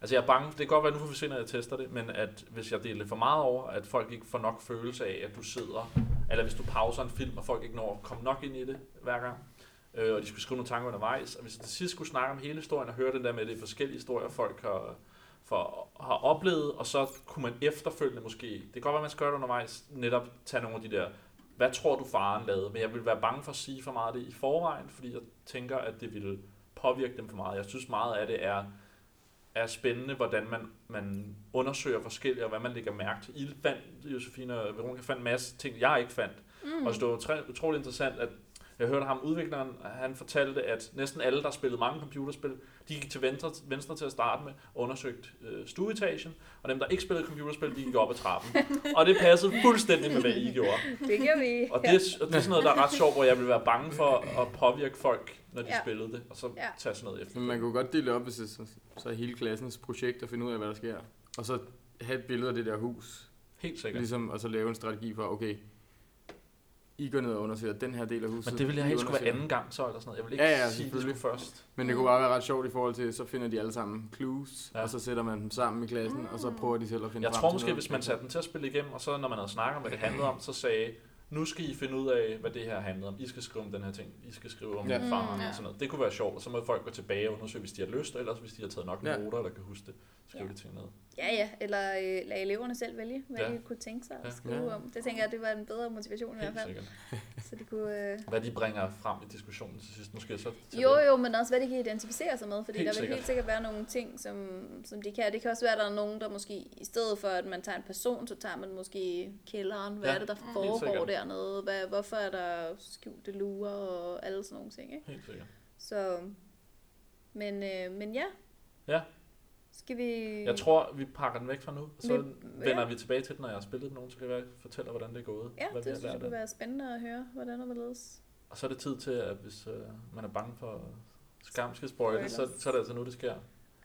Altså jeg er bange, det kan godt være, nu får vi se, når jeg tester det, men at hvis jeg deler det for meget over, at folk ikke får nok følelse af, at du sidder, eller hvis du pauser en film, og folk ikke når at komme nok ind i det hver gang, øh, og de skulle skrive nogle tanker undervejs, og hvis jeg til sidst skulle snakke om hele historien og høre den der med, at det er forskellige historier, folk har, for, har oplevet, og så kunne man efterfølgende måske, det kan godt være, man skal gøre det undervejs, netop tage nogle af de der, hvad tror du faren lavede, men jeg vil være bange for at sige for meget af det i forvejen, fordi jeg tænker, at det ville påvirke dem for meget. Jeg synes meget af det er, er spændende, hvordan man, man undersøger forskellige, og hvad man lægger mærke til. I fandt, Josefine og Veronica fandt en masse ting, jeg ikke fandt. Mm. Og så det var utroligt interessant, at jeg hørte ham, udvikleren, han fortalte, at næsten alle, der spillede mange computerspil, de gik til venstre, venstre til at starte med undersøgte øh, stueetagen, og dem, der ikke spillede computerspil, de gik op ad trappen. og det passede fuldstændig med, hvad I gjorde. Det gør vi. Og det, er, og det er sådan noget, der er ret sjovt, hvor jeg vil være bange for at påvirke folk, når de ja. Spillede det, og så ja. Ja. tage sådan noget efter. Men man kunne godt dele op, hvis det så, så er hele klassens projekt at finde ud af, hvad der sker. Og så have et billede af det der hus. Helt sikkert. Ligesom, og så lave en strategi for, okay, I går ned og undersøger den her del af huset. Men det ville jeg helst skulle være anden gang så, eller sådan noget. Jeg vil ikke Ja, ja, sige, at det skulle først. Men det kunne bare være ret sjovt i forhold til, så finder de alle sammen clues, Ja. og så sætter man dem sammen i klassen, og så prøver de selv at finde Jeg frem tror til måske, noget. hvis man satte den til at spille igennem, og så når man havde snakket om, hvad det handlede om, så sagde, nu skal I finde ud af, hvad det her handlede om. I skal skrive om den her ting. I skal skrive om Ja. faren Mm, ja. og sådan noget. Det kunne være sjovt, og så må folk gå tilbage og undersøge, hvis de har lyst, og ellers hvis de har taget nok Ja. noter, eller kan huske det, skrive Ja. det ting ned. Ja, ja, eller øh, lade eleverne selv vælge, hvad Ja. de kunne tænke sig at Ja. skrive Ja. om. Det tænker jeg, det var en bedre motivation i hvert Helt fald. sikkert. Så de kunne, øh... Hvad de bringer frem i diskussionen til sidst, måske så Jo, det. jo, men også hvad de kan identificere sig med, fordi Helt der vil sikkert. helt sikkert være nogle ting, som, som de kan. Det kan også være, at der er nogen, der måske, i stedet for at man tager en person, så tager man måske kælderen. Hvad Ja, er det, der helt foregår dernede? Hvad, hvorfor er der skjulte lurer og alle sådan nogle ting, ikke? Helt sikkert. Så, men, øh, men ja. Ja. Skal vi... Jeg tror, vi pakker den væk fra nu, og så Vi- vender ja. vi tilbage til den, når jeg har spillet den nogen, så kan jeg fortælle, hvordan det er gået. Ja, hvad det synes jeg kunne være spændende at høre, hvordan og hvorledes. Og så er det tid til, at hvis øh, man er bange for skam skal spoile, så, så er det altså nu, det sker.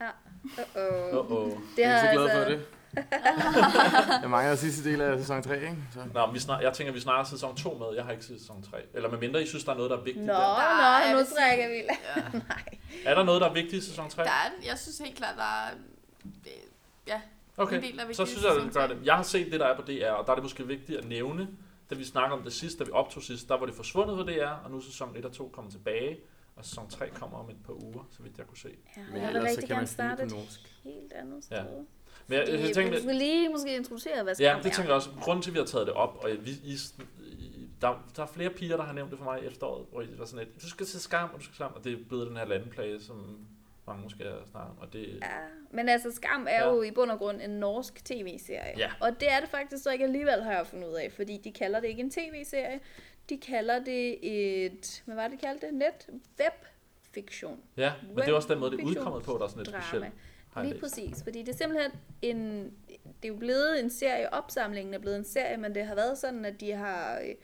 Uh-oh. Uh-oh. Det Jeg er så glad altså... for det. jeg mangler sidste del af sæson 3, ikke? Så. Nå, men vi snar, jeg tænker, vi snart har sæson 2 med. Jeg har ikke set sæson 3. Eller medmindre I synes, der er noget, der er vigtigt. Nå, Der. Nå, er- nu trækker vi. Ja. Nej. Er der noget, der er vigtigt i sæson 3? Der er, jeg synes helt klart, der er det, ja, Okay, en del, der er så synes jeg, at vi gør det. Jeg har set det, der er på DR, og der er det måske vigtigt at nævne, da vi snakker om det sidst, da vi optog sidst, der var det forsvundet fra DR, og nu er sæson 1 og 2 kommet tilbage, og sæson 3 kommer om et par uger, så vidt jeg kunne se. Ja, Men jeg vil ellers så rigtig kan man gerne starte det et helt andet sted. Ja. Men jeg, jeg, jeg tænkte, du skal lige måske introducere, hvad skam Ja, det er. tænker jeg også. Grunden til, at vi har taget det op, og vi, I, I, der, der er flere piger, der har nævnt det for mig i efteråret, hvor I var sådan lidt, du skal se skam, og du skal skam, og det er blevet den her landplage, som mange måske har snakket om, og det, Ja, men altså Skam er Ja. jo i bund og grund en norsk tv-serie. Ja. Og det er det faktisk så ikke alligevel, har jeg fundet ud af, fordi de kalder det ikke en tv-serie. De kalder det et, hvad var det, de kaldte det? Net web-fiktion. ja, men det er også den måde, det udkommet på, der er sådan lidt specielt. Lige præcis, fordi det er simpelthen en, det er jo blevet en serie, opsamlingen er blevet en serie, men det har været sådan, at de har øh,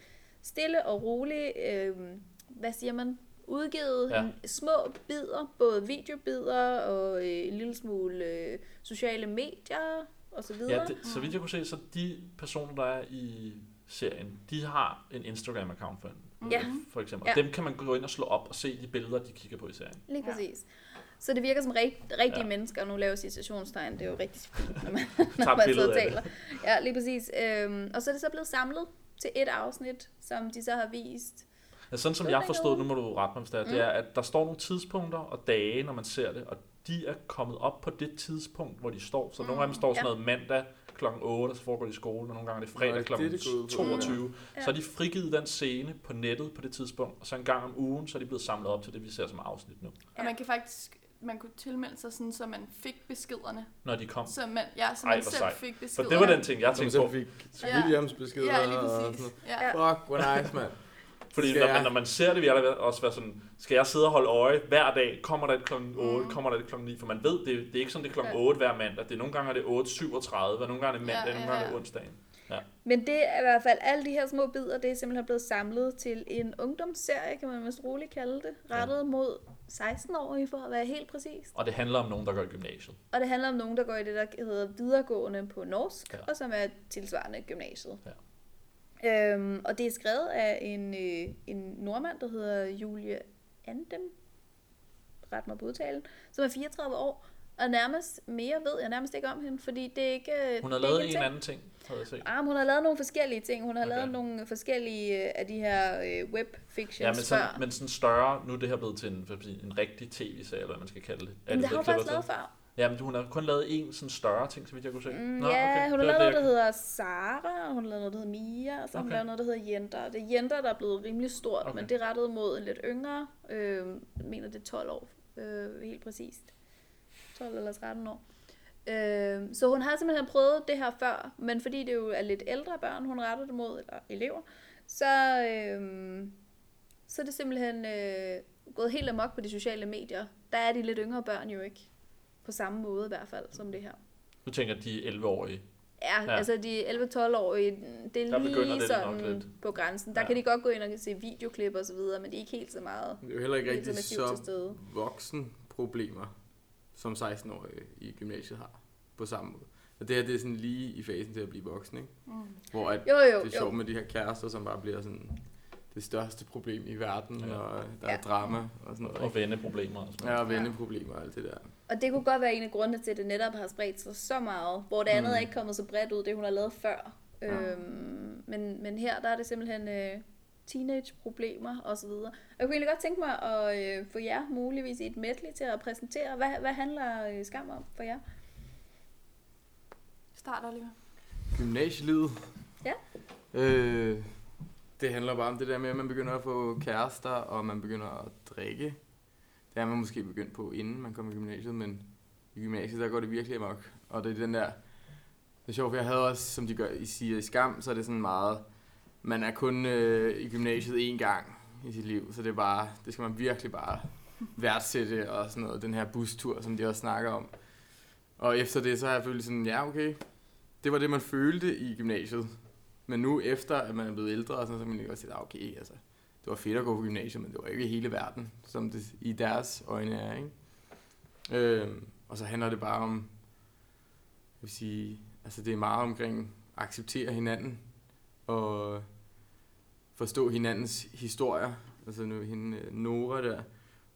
stille og roligt, øh, hvad siger man, udgivet Ja. små bidder, både videobider og øh, en lille smule øh, sociale medier og så videre. Ja, det, så vidt jeg kunne se, så de personer, der er i serien, de har en Instagram-account for, Ja. for eksempel. Ja. Og dem kan man gå ind og slå op og se de billeder, de kigger på i serien. Lige Ja. præcis. Så det virker som rigt, rigtige Ja. mennesker, og nu laver citationstegn, det er jo rigtig fint, når man, når man sidder og taler. Ja, lige præcis. Øhm, og så er det så blevet samlet til et afsnit, som de så har vist. Ja, sådan som jeg forstod, nu må du rette mig, hvis det er, det Mm. er, at der står nogle tidspunkter og dage, når man ser det, og de er kommet op på det tidspunkt, hvor de står. Så nogle af dem står sådan Ja. noget mandag kl. 8, og så foregår de i skole, og nogle gange er det fredag kl. det er det gået på. 22. Ja. Så har de frigivet den scene på nettet på det tidspunkt, og så en gang om ugen, så er de blevet samlet op til det, vi ser som afsnit nu, Ja. Og man kan faktisk man kunne tilmelde sig sådan, så man fik beskederne. når de kom. Så man, ja, så Ej, man hvor selv sejt. fik For beskederne. det var den ting, jeg tænkte på. så fik. Williams beskeder Ja, lige præcis. Ja. Fuck, hvor nice, mand. Fordi Skal når man, når man ser det, vil jeg også være sådan, skal jeg sidde og holde øje hver dag? Kommer der et klokken 8? Mm. Kommer der et klokken 9? For man ved, det, det er ikke sådan, det er klokken Ja. 8 hver mandag. Det er nogle gange er det 8.37, og nogle gange er det mandag, Ja, nogle ja, gange er det ja. onsdagen. Men det er i hvert fald, alle de her små bidder, det er simpelthen blevet samlet til en ungdomsserie, kan man vist roligt kalde det, rettet mod 16-årige, for at være helt præcis. Og det handler om nogen, der går i gymnasiet. Og det handler om nogen, der går i det, der hedder videregående på norsk, Ja. ja. og som er tilsvarende gymnasiet. Ja. Øhm, og det er skrevet af en, øh, en nordmand, der hedder Julie Andem, ret mig på udtalen, som er 34 år, og nærmest mere ved jeg nærmest ikke om hende, fordi det er ikke Hun har det lavet en ting. anden ting, havde jeg set. Ah, men hun har lavet nogle forskellige ting. Hun har Okay. lavet nogle forskellige øh, af de her øh, webfictions Ja, men før. sådan, men sådan større, nu er det her blevet til en, en rigtig tv-serie, eller hvad man skal kalde det. Er Jamen, det har hun faktisk lavet før. Ja, men hun har kun lavet en sådan større ting, så vidt jeg kunne se. Mm, Nå, ja, okay. hun har lavet noget, der hedder Sara, og hun har lavet noget, der hedder Mia, og så har hun Okay. lavet noget, der hedder Jenter. Det er Jenter, der er blevet rimelig stort, Okay. okay. men det er rettet mod en lidt yngre. Øh, jeg mener, det er 12 år, øh, helt præcist. 12 eller 13 år. Øh, så hun har simpelthen prøvet det her før, men fordi det jo er lidt ældre børn, hun retter det mod, eller elever, så, øh, så er det simpelthen øh, gået helt amok på de sociale medier. Der er de lidt yngre børn jo ikke. På samme måde i hvert fald, som det her. Du tænker, de er 11-årige. Ja, Ja. ja. altså de 11-12-årige, det er Der lige det nok sådan lidt. på grænsen. Der Ja. kan de godt gå ind og se videoklip og så videre, men de er ikke helt så meget Det er jo heller ikke rigtig så voksen problemer, som 16-årige i gymnasiet har på samme måde. Og det her, det er sådan lige i fasen til at blive voksen, ikke? Mm. Hvor at Jo, jo, det er jo. sjovt med de her kærester, som bare bliver sådan det største problem i verden, Ja. og der er Ja. drama og sådan noget. Og venneproblemer og sådan Ja, og venneproblemer og alt det der. Og det kunne godt være en af grundene til, at det netop har spredt sig så meget, hvor det andet Mm. er ikke kommet så bredt ud, det hun har lavet før. Ja. Øhm, men, men her, der er det simpelthen øh, teenage-problemer og så videre. Og jeg kunne egentlig godt tænke mig at øh, få jer muligvis i et medley til at præsentere, hvad, hvad handler øh, Skam om for jer? Start, Oliver. Gymnasielivet. Ja. Øh, det handler bare om det der med, at man begynder at få kærester, og man begynder at drikke. Det er man måske begyndt på, inden man kom i gymnasiet, men i gymnasiet, der går det virkelig amok. Og det er den der... Det er sjovt, for jeg havde også, som de gør, I siger i Skam, så er det sådan meget... Man er kun øh, i gymnasiet én gang i sit liv, så det er bare... Det skal man virkelig bare værdsætte, og sådan noget. Den her bustur, som de også snakker om. Og efter det, så har jeg følt sådan, ja okay, det var det, man følte i gymnasiet. Men nu efter, at man er blevet ældre, og sådan, så kan man lige godt sige, ah, okay, altså, det var fedt at gå på gymnasiet, men det var ikke hele verden, som det i deres øjne er, ikke? Øhm, og så handler det bare om, jeg vil sige, altså det er meget omkring at acceptere hinanden, og forstå hinandens historier. Altså nu hende, øh, Nora der,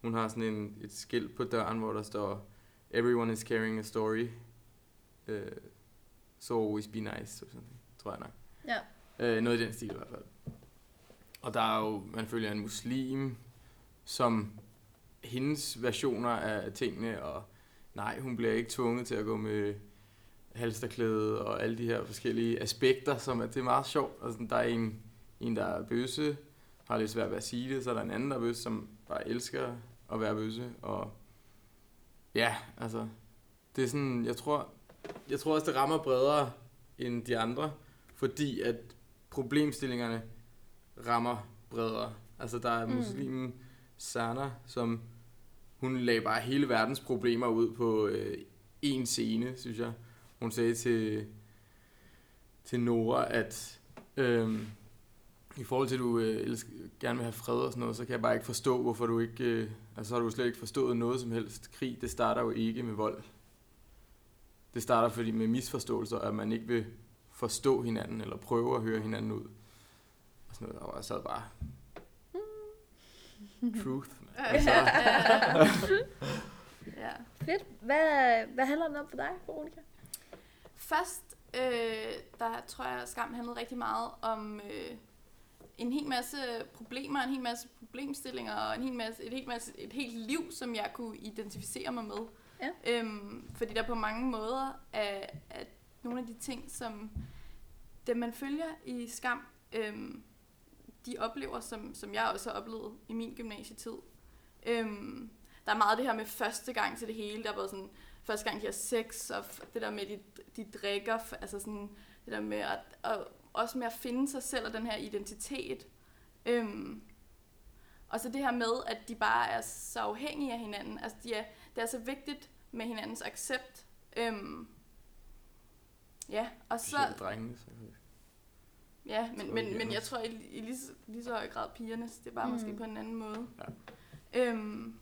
hun har sådan en, et skilt på døren, hvor der står, Everyone is carrying a story. Uh, so always be nice, eller sådan noget, tror jeg nok. Ja. Øh, noget i den stil i hvert fald. Og der er jo, man følger en muslim, som hendes versioner af tingene, og nej, hun bliver ikke tvunget til at gå med halsterklæde og alle de her forskellige aspekter, som er, det er meget sjovt. Altså, der er en, en, der er bøsse, har lidt svært ved at sige det, så er der en anden, der er bøsse, som bare elsker at være bøsse, og ja, altså, det er sådan, jeg tror, jeg tror også, det rammer bredere end de andre, fordi at problemstillingerne rammer bredere. Altså der er Mm. muslimen Sana, som hun lagde bare hele verdens problemer ud på øh, en scene, synes jeg. Hun sagde til, til Nora, at øh, i forhold til, at du øh, elsker, gerne vil have fred og sådan noget, så kan jeg bare ikke forstå, hvorfor du ikke... Øh, altså, så har du slet ikke forstået noget som helst. Krig, det starter jo ikke med vold. det starter fordi med misforståelser, at man ikke vil forstå hinanden, eller prøve at høre hinanden ud. Og sådan noget, og jeg sad bare, truth. Altså, ja. Fedt. Hvad, hvad handler den om for dig, Veronica? Først, øh, der tror jeg, at skam handlede rigtig meget om øh, en hel masse problemer, en hel masse problemstillinger og en hel masse, et, helt masse, et helt liv, som jeg kunne identificere mig med. Ja. Øhm, fordi der på mange måder er, er nogle af de ting, som dem man følger i skam, øhm, de oplever, som, som jeg også har oplevet i min gymnasietid. Øhm, der er meget det her med første gang til det hele. Der var sådan, første gang de har sex, og det der med, de, de drikker, altså sådan, det der med at, og også med at finde sig selv og den her identitet. Øhm, og så det her med, at de bare er så afhængige af hinanden. Altså, de er, det er så vigtigt med hinandens accept. Øhm, ja, og så... Specielt drengene. Så. Ja, men, men, jeg, men jeg tror i, i lige, så- lige så høj grad pigernes. Det er bare Mm. mm. måske på en anden måde. Ja. Øhm,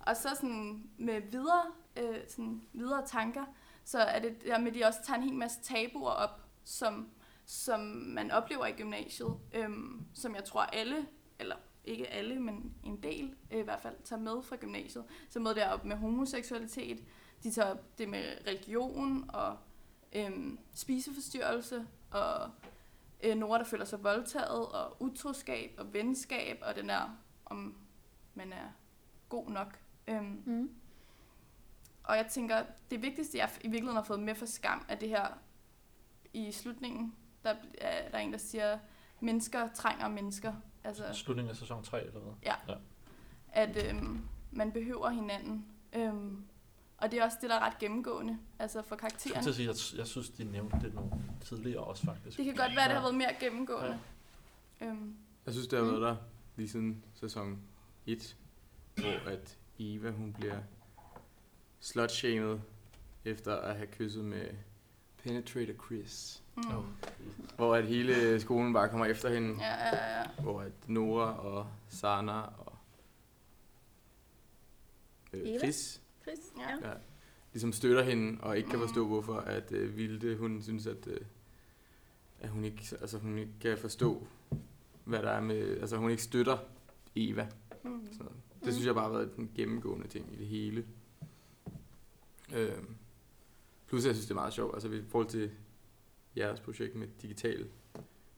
og så sådan med videre, øh, sådan videre tanker, så er det der med, at de også tager en hel masse tabuer op, som, som man oplever i gymnasiet, øhm, som jeg tror alle, eller ikke alle, men en del øh, i hvert fald, tager med fra gymnasiet. Så med det op med homoseksualitet, de tager op det med religion og øhm, spiseforstyrrelse og øh, Nora, der føler sig voldtaget, og utroskab og venskab, og den der, om man er god nok. Øhm, Mm. og jeg tænker, det vigtigste, jeg i virkeligheden har fået med for skam, er det her i slutningen, der er der er en, der siger, mennesker trænger mennesker. Altså, Slutningen af sæson 3 eller hvad? at øhm, man behøver hinanden. Øhm, og det er også det, der er ret gennemgående, altså for Jeg, karakteren. til at sige, jeg, jeg synes, de nævnte det nogle tidligere også faktisk. Det kan godt være, det har været mere gennemgående. Øhm, Jeg synes, det har Mm. været der lige siden sæson 1, hvor at Eva, hun bliver slutshamed efter at have kysset med Penetrator Chris. mm. Oh. Hvor at hele skolen bare kommer efter hende. Ja, ja, ja. Hvor at Nora og Sana og øh, Eva? Chris Chris? Ja. ja, ligesom støtter hende og ikke kan Mm. forstå, hvorfor at øh, Vilde, hun synes, at, øh, at hun, ikke, altså, hun ikke kan forstå, hvad der er med... Altså, hun ikke støtter Eva. Mm. Sådan noget. Det synes jeg bare har været en gennemgående ting i det hele. Øhm, plus jeg synes, det er meget sjovt, altså i forhold til jeres projekt med digitale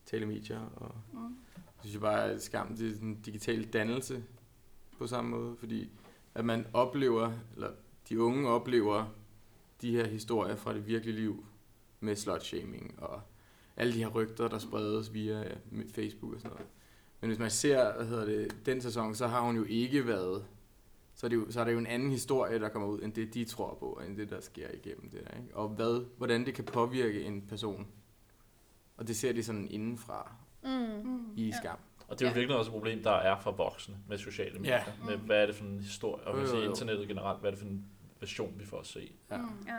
tale medier, og Mm. jeg synes jeg bare, at skam, det er en digital dannelse på samme måde, fordi at man oplever, eller de unge oplever de her historier fra det virkelige liv med slutshaming og alle de her rygter, der spredes via Facebook og sådan noget. Men hvis man ser, hvad hedder det, den sæson, så har hun jo ikke været, så er, det jo, så er det jo en anden historie, der kommer ud, end det, de tror på, end det, der sker igennem det der, ikke? Og hvad, hvordan det kan påvirke en person. Og det ser de sådan indenfra Mm. I Ja. Og det er jo Ja. virkelig også et problem, der er for voksne med sociale medier. Ja. Med hvad er det for en historie, og jo. internettet generelt, hvad er det for en version, vi får at se. Ja. Mm. Ja.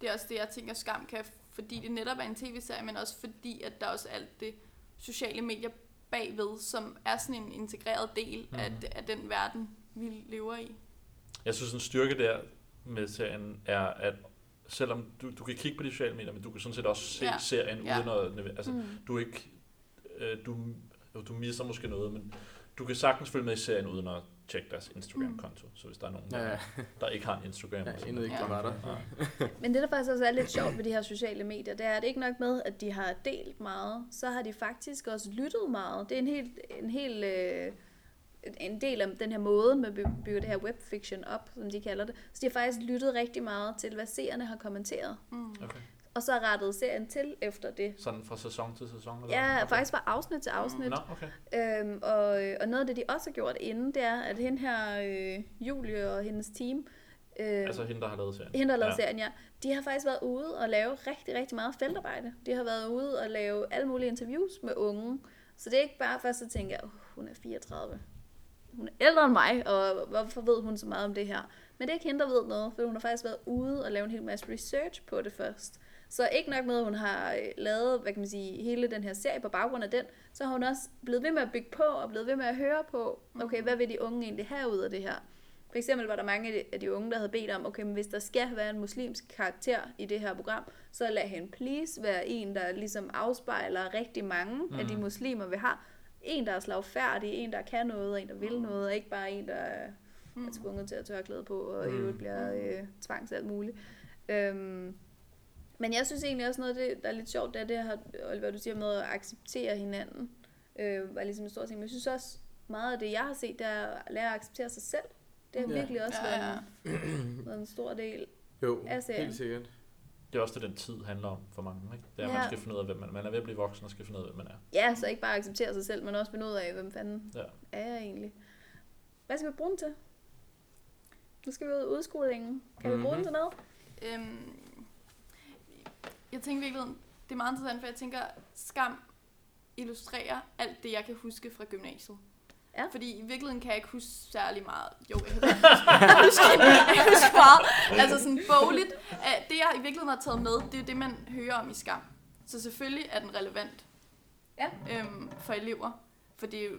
Det er også det, jeg tænker, skam kan, fordi det netop er en tv-serie, men også fordi, at der også er alt det sociale medier bagved, som er sådan en integreret del mm. af, af den verden, vi lever i. Jeg synes, en styrke der med serien er, at selvom du, du kan kigge på de sociale medier, men du kan sådan set også se Ja. serien Ja. uden at... Altså, Mm. du er ikke... Øh, du, jo, du misser måske noget, men du kan sagtens følge med i serien uden at tjekke deres Instagram-konto. Så hvis der er nogen, Ja, der, ja. der ikke har en Instagram... Ja, endnu ikke, Ja. der var der. Ja. Men det, der faktisk også er lidt sjovt ved de her sociale medier, det er, at det ikke nok med, at de har delt meget, så har de faktisk også lyttet meget. Det er en helt, en helt øh, en del af den her måde, man by- bygger det her webfiction op, som de kalder det. Så de har faktisk lyttet rigtig meget til, hvad seerne har kommenteret. Mm. Okay. Og så rettet serien til efter det. Sådan fra sæson til sæson? Eller? Ja, hvad? faktisk fra afsnit til afsnit. Nå, okay. Øhm, og, og noget af det, de også har gjort inden, det er, at hende her, øh, Julie og hendes team, øh, Altså hende, der har lavet serien. hende, der har lavet ja. serien, ja, de har faktisk været ude og lave rigtig, rigtig meget feltarbejde. De har været ude og lave alle mulige interviews med unge. Så det er ikke bare først at tænke, at hun er 34. Hun er ældre end mig, og hvorfor ved hun så meget om det her? Men det er ikke hende, der ved noget, for hun har faktisk været ude og lave en hel masse research på det først. Så ikke nok med, at hun har øh, lavet, hvad kan man sige, hele den her serie på baggrund af den, så har hun også blevet ved med at bygge på, og blevet ved med at høre på, okay, hvad vil de unge egentlig have ud af det her? For eksempel var der mange af de, unge, der havde bedt om, okay, men hvis der skal være en muslimsk karakter i det her program, så lad hende please være en, der ligesom afspejler rigtig mange mm. af de muslimer, vi har. En, der er slagfærdig, en, der kan noget, en, der vil noget, og ikke bare en, der er er tvunget til at tørklæde på, og i Mm. øvrigt bliver øh, tvangs alt muligt. Øhm, men jeg synes egentlig også noget af det, der er lidt sjovt, det er det her, Oliver, du siger med at acceptere hinanden. Øh, var ligesom en stor ting. Men jeg synes også, meget af det, jeg har set, det er at lære at acceptere sig selv. Det har Ja. virkelig også Ja, været, ja. en, været en stor del. Jo, af serien. helt sikkert. Det er også det, den tid handler om for mange. Ikke? Det er, Ja. man skal finde ud af, hvem man, man er ved at blive voksen og skal finde ud af, hvem man er. Ja, så ikke bare acceptere sig selv, men også finde ud af, hvem fanden Ja. er jeg egentlig. Hvad skal vi bruge den til? Nu skal vi ud af udskolingen. Kan vi bruge den Mhm. til noget? Øhm, jeg tænker virkelig, det er meget interessant, for jeg tænker, skam illustrerer alt det, jeg kan huske fra gymnasiet. Ja. Fordi i virkeligheden kan jeg ikke huske særlig meget. Jo, jeg kan huske, jeg husker, meget. Altså sådan bogligt. Det, jeg i virkeligheden har taget med, det er jo det, man hører om i skam. Så selvfølgelig er den relevant Ja. øhm, for elever. For det er jo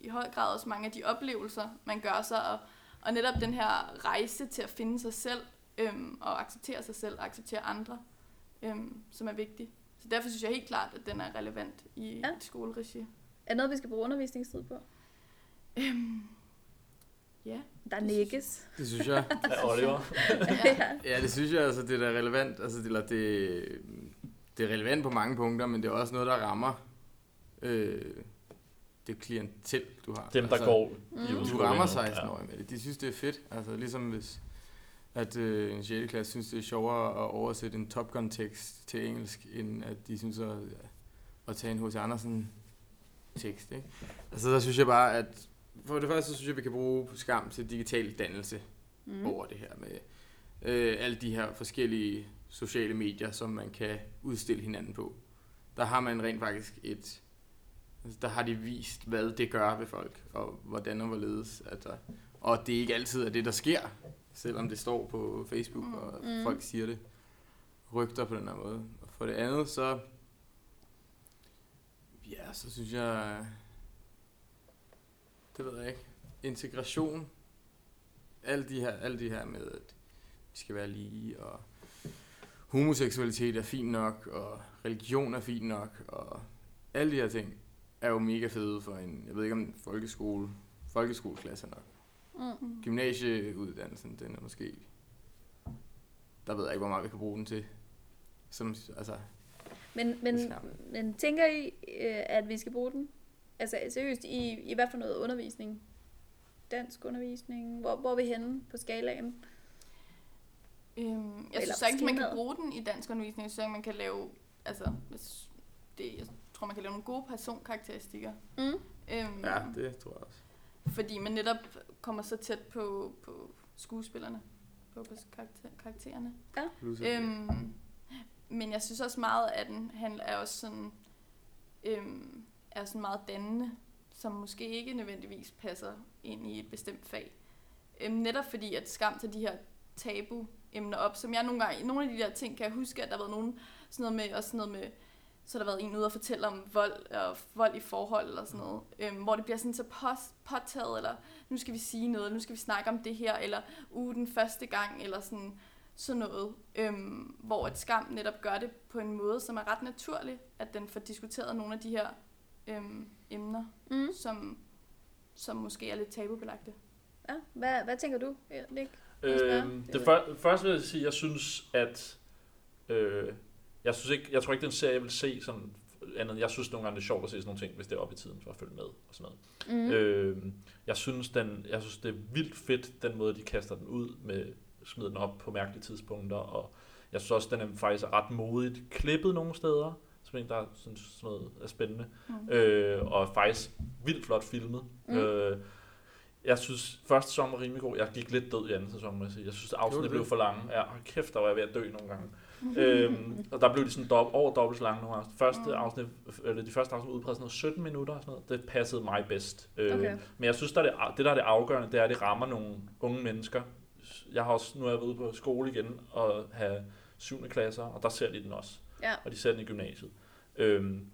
i høj grad også mange af de oplevelser, man gør sig. Og, og netop den her rejse til at finde sig selv, øhm, og acceptere sig selv og acceptere andre, øhm, som er vigtig. Så derfor synes jeg helt klart, at den er relevant i Ja. et skoleregi. Er det noget, vi skal bruge undervisningstid på? Øhm, ja. Der nikkes. Det synes jeg. Ja, Oliver. ja. Det synes jeg, altså, det er da relevant. Altså, det, eller det, det er relevant på mange punkter, men det er også noget, der rammer øh, det klientel, du har. Dem, der altså, går Mm. i Du rammer 16 år med det. De synes, det er fedt. Altså, ligesom hvis at øh, en 6. klasse synes, det er sjovere at oversætte en Top Gun-tekst til engelsk, end at de synes at, at tage en H.C. Andersen-tekst. Ikke? Altså, der synes jeg bare, at for det første, så synes jeg, vi kan bruge skam til digital dannelse Mm. over det her med øh, alle de her forskellige sociale medier, som man kan udstille hinanden på. Der har man rent faktisk et... Altså, der har de vist, hvad det gør ved folk, og hvordan og hvorledes. Altså, og det er ikke altid er det, der sker, selvom det står på Facebook, Mm. og Mm. folk siger det. Rygter på den her måde. Og for det andet, så... Ja, så synes jeg... Det ved jeg ikke. Integration alle de her, alle de her med, at vi skal være lige, og homoseksualitet er fint nok, og religion er fint nok, og alle de her ting er jo mega fede for en, jeg ved ikke om folkeskole, folkeskoleklasse nok. Mm. Gymnasieuddannelsen, den er måske, der ved jeg ikke, hvor meget vi kan bruge den til. Som, altså, Men, men, men tænker I, øh, at vi skal bruge den? Altså seriøst, i, i hvad for noget undervisning? Dansk undervisning? Hvor, hvor er vi henne på skalaen? Øhm, jeg Eller synes sagtens, man kan bruge den i dansk undervisning. Jeg synes, man kan lave, altså, hvis det, jeg tror, man kan lave nogle gode personkarakteristikker. Mm. Øhm, ja, det tror jeg også. Fordi man netop kommer så tæt på, på skuespillerne, på, på karakter, karaktererne. At- Øhm, men jeg synes også meget af den handler er også sådan, øhm, er sådan meget dannende, som måske ikke nødvendigvis passer ind i et bestemt fag. Øhm, netop fordi, at skam til de her tabu-emner op, som jeg nogle gange, nogle af de der ting kan jeg huske, at der har været nogen, sådan noget med, også sådan noget med, så har der været en ude og fortælle om vold og vold i forhold eller sådan noget, øhm, hvor det bliver sådan så pos- påtaget, eller nu skal vi sige noget, eller nu skal vi snakke om det her, eller uge den første gang, eller sådan, sådan noget, øhm, hvor et skam netop gør det på en måde, som er ret naturlig, at den får diskuteret nogle af de her øhm, emner, Mm. som, som måske er lidt tabubelagte. Ja. Hvad, hvad tænker du, Nick? Øhm, det før, først vil jeg sige, at jeg synes, at... Øh, jeg, synes ikke, jeg tror ikke, den serie, jeg vil se sådan andet. Jeg synes nogle gange, det er sjovt at se sådan nogle ting, hvis det er oppe i tiden, for at følge med og sådan noget. Mm. Øh, jeg, synes, den, jeg synes, det er vildt fedt, den måde, de kaster den ud med smider den op på mærkelige tidspunkter, og jeg synes også, den er faktisk ret modigt klippet nogle steder, som en, der synes sådan noget er spændende, Mm. øh, og faktisk vildt flot filmet. Mm. Øh, jeg synes, første sæson var rimelig god. Jeg gik lidt død i anden sæson, må jeg sige. Jeg synes, afsnittet blev det? for lange. Ja, kæft, der var jeg ved at dø nogle gange. Øhm, og der blev de sådan dob- over dobbelt så lange nogle. Første afsnit, eller de første afsnit udpræget sådan noget 17 minutter og sådan noget. Det passede mig bedst. Øh, Okay. Men jeg synes, der er det, det, der er det afgørende, det er, at det rammer nogle unge mennesker. Jeg har også, nu er jeg ude på skole igen og have 7. klasser, og der ser de den også. Ja. Og de ser den i gymnasiet. Øhm,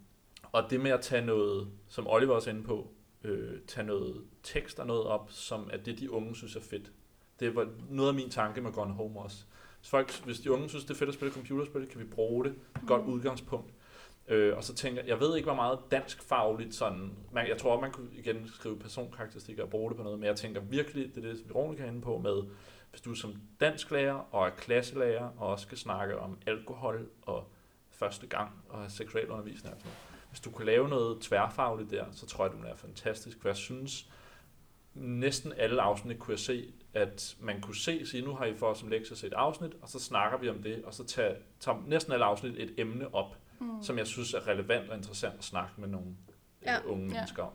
og det med at tage noget, som Oliver også er inde på, øh, tage noget tekst og noget op, som er det, de unge synes er fedt. Det var noget af min tanke med Gone Home også. Hvis, folk, hvis de unge synes, det er fedt at spille computerspil, kan vi bruge det. Et godt Mm. udgangspunkt. Øh, og så tænker jeg, jeg ved ikke, hvor meget dansk fagligt sådan, man, jeg tror, man kunne igen skrive personkarakteristikker og bruge det på noget, men jeg tænker virkelig, det er det, Veronica er inde på med, hvis du som dansk lærer og er klasselærer, og også skal snakke om alkohol og første gang og seksualundervisning og sådan noget. Hvis du kan lave noget tværfagligt der, så tror jeg, det er fantastisk, for jeg synes, næsten alle afsnit kunne jeg se, at man kunne se, sige, nu har I for som lektie set et afsnit, og så snakker vi om det, og så tager, tager næsten alle afsnit et emne op, Mm. som jeg synes er relevant og interessant at snakke med nogle Ja. ja. unge Ja. mennesker om.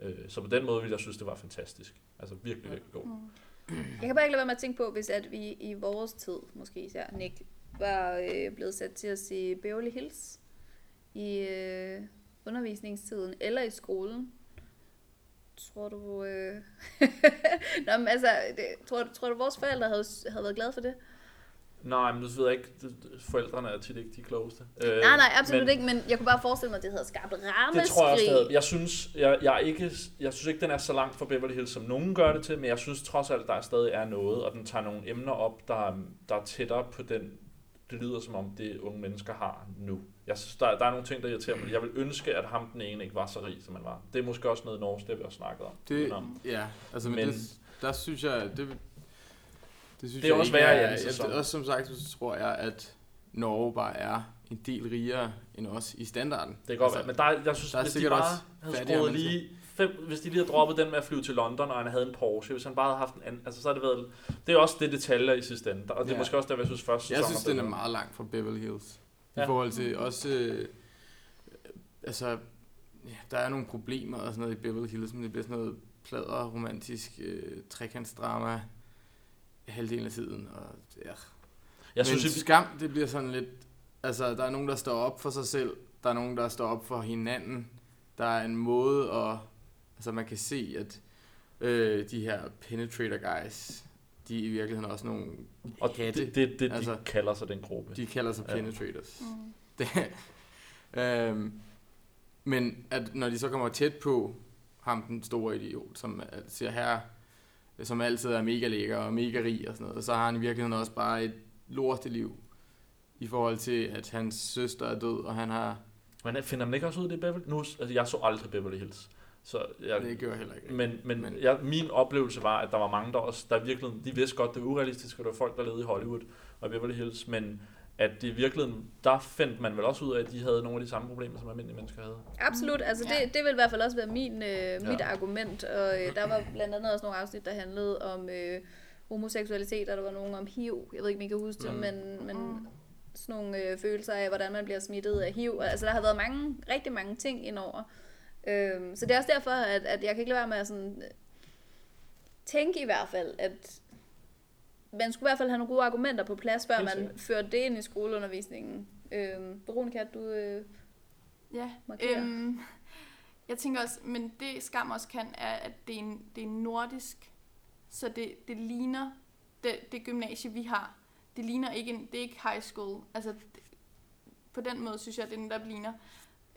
Øh, Så på den måde ville jeg synes, det var fantastisk. Altså virkelig, virkelig god. Mm. Jeg kan bare ikke lade være med at tænke på, hvis at vi i vores tid, måske især Nick, var øh, blevet sat til at se Beverly Hills i øh, undervisningstiden eller i skolen. Tror du... Øh... Nå, men altså, det, tror, du- tror du, vores forældre havde, havde været glade for det? Nej, men du ved jeg ikke, forældrene er tit ikke de klogeste. Øh, Nej, nej, absolut men ikke, men jeg kunne bare forestille mig, at det havde skabt rammeskrig. Det tror jeg også, det havde. Jeg synes, jeg, jeg, ikke, jeg synes ikke, den er så langt fra Beverly Hills, som nogen gør det til, men jeg synes trods alt, der stadig er noget, og den tager nogle emner op, der, er- der er tættere på den, det lyder som om det unge mennesker har nu. Jeg synes, der, der er nogle ting, der irriterer mig. Jeg vil ønske, at ham den ene ikke var så rig, som han var. Det er måske også noget norsk, det vi har snakket om. Det, Udenom. ja, altså, men, Men- det, der synes jeg, det, det synes Det er jeg også værre i anden jeg, også som sagt, så tror jeg, at Norge bare er en del rigere end os i standarden. Det kan godt være, men der, jeg synes, der er hvis de bare også havde skruet lige fem, hvis de lige havde droppet den med at flyve til London, og han havde en Porsche, hvis han bare havde haft en anden, altså så har det været, det er også det detaljer i sidste ende, og det er Ja. måske også der, jeg synes første Jeg sæson synes, var den er meget langt fra Beverly Hills. I Ja. forhold til også... Øh, altså, ja, der er nogle problemer og sådan noget i Beverly Hills, men det bliver sådan noget plader, romantisk øh, trekantsdrama halvdelen af tiden. Og, ja. Jeg men synes, synes, skam, det bliver sådan lidt... Altså, der er nogen, der står op for sig selv. Der er nogen, der står op for hinanden. Der er en måde at... Altså, man kan se, at øh, de her penetrator guys, de er i virkeligheden også nogle og hatte. det, det, det Altså, de kalder sig den gruppe. De kalder sig Ja. penetrators. Mm. Det, øhm, men at når de så kommer tæt på ham, den store idiot, som siger her, som altid er mega lækker og mega rig og sådan noget, så har han i virkeligheden også bare et lorteliv i forhold til, at hans søster er død, og han har... Men finder man ikke også ud af det, Beverly? Nu, altså, jeg så aldrig Beverly Hills. Så jeg, Det gør jeg heller ikke. men, men, Men- jeg, min oplevelse var, at der var mange, der også, der virkelig, de vidste godt, det var urealistisk, og det var folk, der levede i Hollywood og Beverly Hills, men at det i virkeligheden, der fandt man vel også ud af, at de havde nogle af de samme problemer, som almindelige mennesker havde. Absolut, altså Ja. det, det vil i hvert fald også være min, øh, mit Ja. argument, og øh, der var blandt andet også nogle afsnit, der handlede om øh, homoseksualitet, og der var nogen om HIV, jeg ved ikke, om I kan huske det, Mm. men, men sådan nogle øh, følelser af, hvordan man bliver smittet af HIV, altså der har været mange, rigtig mange ting indover. Øhm, så det er også derfor, at, at jeg kan ikke lade være med at sådan, øh, tænke i hvert fald, at man skulle i hvert fald have nogle gode argumenter på plads, før man førte det ind i skoleundervisningen. Øhm, Veronica, du øh, Ja, markerer. øhm, jeg tænker også, men det skam også kan, er, at det er, en, det er nordisk, så det, det ligner det, det gymnasie, vi har. Det ligner ikke, en, det er ikke high school. Altså, det, på den måde synes jeg, at det netop ligner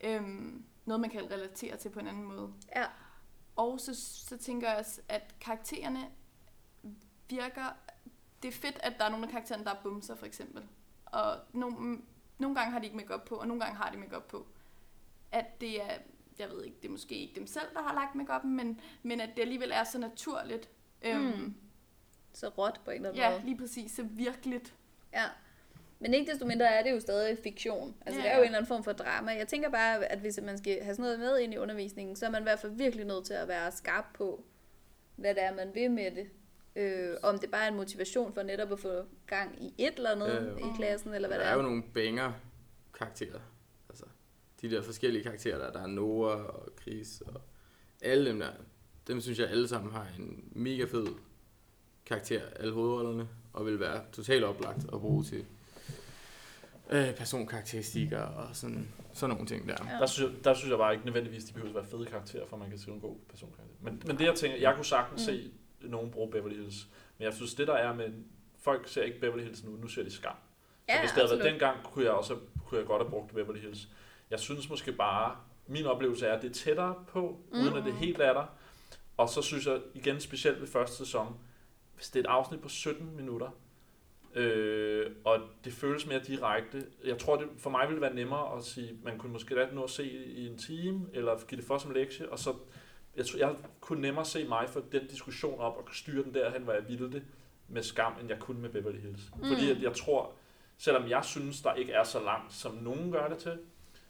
øhm, noget, man kan relatere til på en anden måde. Ja. Og så, så tænker jeg også, at karaktererne virker... Det er fedt, at der er nogle af karaktererne, der er bumser, for eksempel. Og nogle, nogle gange har de ikke makeup på, og nogle gange har de makeup på. At det er, jeg ved ikke, det er måske ikke dem selv, der har lagt makeup, men, men at det alligevel er så naturligt. Øhm, Mm. Så råt på en eller anden Ja, måde. lige præcis. Så virkeligt. Ja. Men ikke desto mindre er det jo stadig fiktion. Altså Ja, det er jo ja. en eller anden form for drama. Jeg tænker bare, at hvis man skal have sådan noget med ind i undervisningen, så er man i hvert fald virkelig nødt til at være skarp på, hvad det er, man vil med det. Øh, om det bare er en motivation for netop at få gang i et eller andet Øh, i klassen, eller hvad der det er er. jo nogle banger karakterer. Altså, de der forskellige karakterer, der, der er Noah og Chris og alle dem der. Dem synes jeg alle sammen har en mega fed karakter, alle hovedrollerne, og vil være totalt oplagt at bruge til øh, personkarakteristikker og sådan, sådan nogle ting der. Ja. Der, synes jeg, der synes jeg bare ikke nødvendigvis, de behøver at være fede karakterer, for man kan skrive en god personkarakter. Men, men det jeg tænker, jeg kunne sagtens Mm. se nogen bruge Beverly Hills, men jeg synes det der er med, folk ser ikke Beverly Hills nu, nu ser de skam. Så Ja, hvis det havde været absolut. dengang, kunne jeg også kunne jeg godt have brugt Beverly Hills. Jeg synes måske bare, min oplevelse er, at det er tættere på, mm. uden at det helt er der. Og så synes jeg igen, specielt ved første sæson, hvis det er et afsnit på 17 minutter, øh, og det føles mere direkte, jeg tror, det for mig ville være nemmere at sige, man kunne måske lade nå at se i en time, eller give det for som lektie, og så, jeg, tror, jeg kunne nemmere se mig for den diskussion op, og styre den derhen, hvor jeg ville det, med skam, end jeg kunne med Beverly Hills. Mm. Fordi at jeg tror, selvom jeg synes, der ikke er så langt, som nogen gør det til,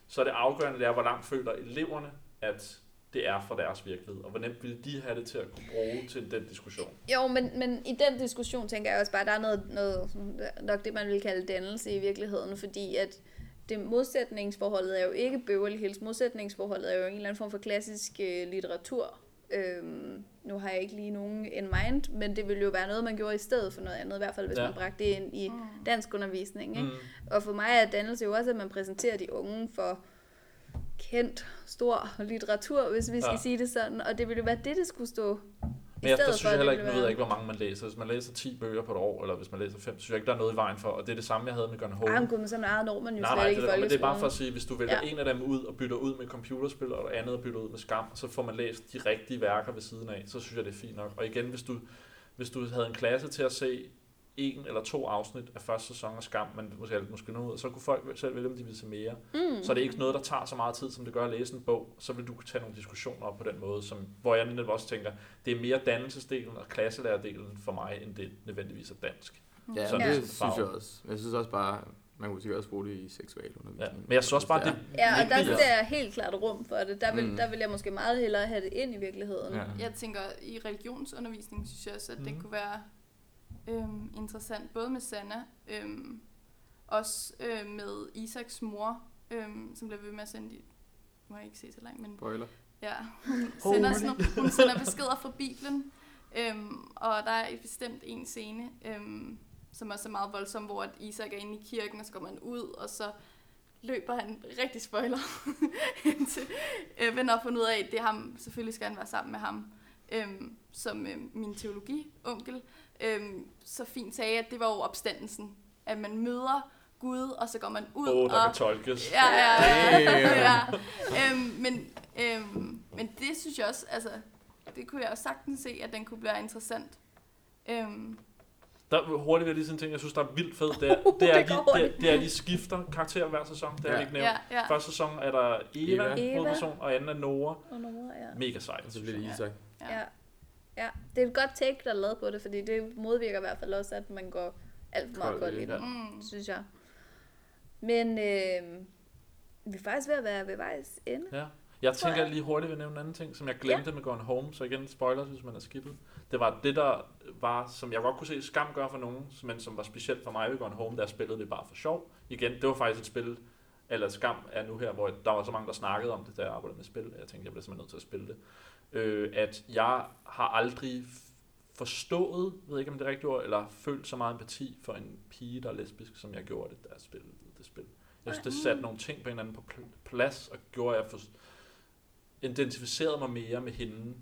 så er det afgørende, det er, hvor langt føler eleverne, at det er fra deres virkelighed, og hvor nemt ville de have det til at kunne bruge til den diskussion? Jo, men, men i den diskussion tænker jeg også bare, at der er noget, noget nok det, man vil kalde dannelse i virkeligheden, fordi at det modsætningsforholdet er jo ikke Beverly Hills, modsætningsforholdet er jo en eller anden form for klassisk øh, litteratur. Øhm, nu har jeg ikke lige nogen in mind, men det ville jo være noget, man gjorde i stedet for noget andet, i hvert fald hvis ja. man bragte det ind i mm. dansk undervisning. Ikke? Mm. Og for mig er dannelse jo også, at man præsenterer de unge for kendt, stor litteratur, hvis vi skal ja. sige det sådan, og det ville være det, det skulle stå men jeg, der synes jeg heller ikke, nu ved jeg ikke, hvor mange man læser. Hvis man læser 10 bøger på et år, eller hvis man læser 5, synes jeg ikke, der er noget i vejen for. Og det er det samme, jeg havde med Gun Home. Jamen men sådan eget når man jo nej, nej, ikke det, men det er bare for at sige, hvis du vælger ja. en af dem ud og bytter ud med computerspil, og andet bytter ud med skam, så får man læst de rigtige værker ved siden af, så synes jeg, det er fint nok. Og igen, hvis du, hvis du havde en klasse til at se en eller to afsnit af første sæson af Skam, men måske, måske nu ud, så kunne folk selv vælge, om de ville se mere. Mm. Så er det ikke noget, der tager så meget tid, som det gør at læse en bog. Så vil du kunne tage nogle diskussioner op på den måde, som, hvor jeg netop også tænker, det er mere dannelsesdelen og klasselærerdelen for mig, end det nødvendigvis er dansk. Ja, ja. det synes jeg også. Jeg synes også bare, man kunne sikkert også bruge det i seksualundervisning. Ja, men jeg synes også bare, det... Ja, og der er der helt klart rum for det. Der vil, mm. der vil jeg måske meget hellere have det ind i virkeligheden. Ja. Jeg tænker, i religionsundervisning synes jeg også, at mm. det kunne være øhm, interessant, både med Sanna, øhm, også øh, med Isaks mor, øhm, som bliver ved med at sende, nu har jeg ikke set så langt, men... Spoiler. Ja, hun sender, sådan, hun sender beskeder fra Bibelen, øhm, og der er bestemt en scene, øhm, som også er meget voldsom, hvor at Isak er inde i kirken, og så går man ud, og så løber han rigtig spoiler til øh, venner fundet ud af, at det er ham, selvfølgelig skal han være sammen med ham, øhm, som øh, min teologi-onkel øhm, så fint sagde, at det var jo opstandelsen. At man møder Gud, og så går man ud oh, der og... kan tolkes. Ja, ja, ja. ja. Øhm, men, øhm, men det synes jeg også, altså, det kunne jeg også sagtens se, at den kunne blive interessant. Øhm, der hurtigt vil jeg lige sådan ting, jeg synes, der er vildt fedt, det er, det er, de, det, det er, de skifter karakter hver sæson, det har ja. ikke nævnt. Ja, ja. Første sæson er der Eva, Eva. hovedperson, og anden er Nora. Og Nora, ja. Mega sejt. Og så bliver det Isak. Ja. ja. Ja, det er et godt take, der er lavet på det, fordi det modvirker i hvert fald også, at man går alt for meget koldt i det, mm. synes jeg. Men øh, vi er faktisk ved at være ved vejs ende. Ja. Jeg tænker jeg lige hurtigt ved at nævne en anden ting, som jeg glemte ja. med Gone Home, så igen spoilers, hvis man er skippet. Det var det, der var, som jeg godt kunne se skam gøre for nogen, men som var specielt for mig ved Gone Home, der spillede det bare for sjov. Igen, det var faktisk et spil, eller skam er nu her, hvor der var så mange, der snakkede om det, da jeg arbejdede med spil. Jeg tænkte, jeg blev simpelthen nødt til at spille det øh, at jeg har aldrig forstået, ved ikke om det er rigtigt ord, eller følt så meget empati for en pige, der er lesbisk, som jeg gjorde det, da jeg spillede det spil. Jeg synes, det satte nogle ting på en anden på plads, og gjorde, at jeg for, identificerede mig mere med hende,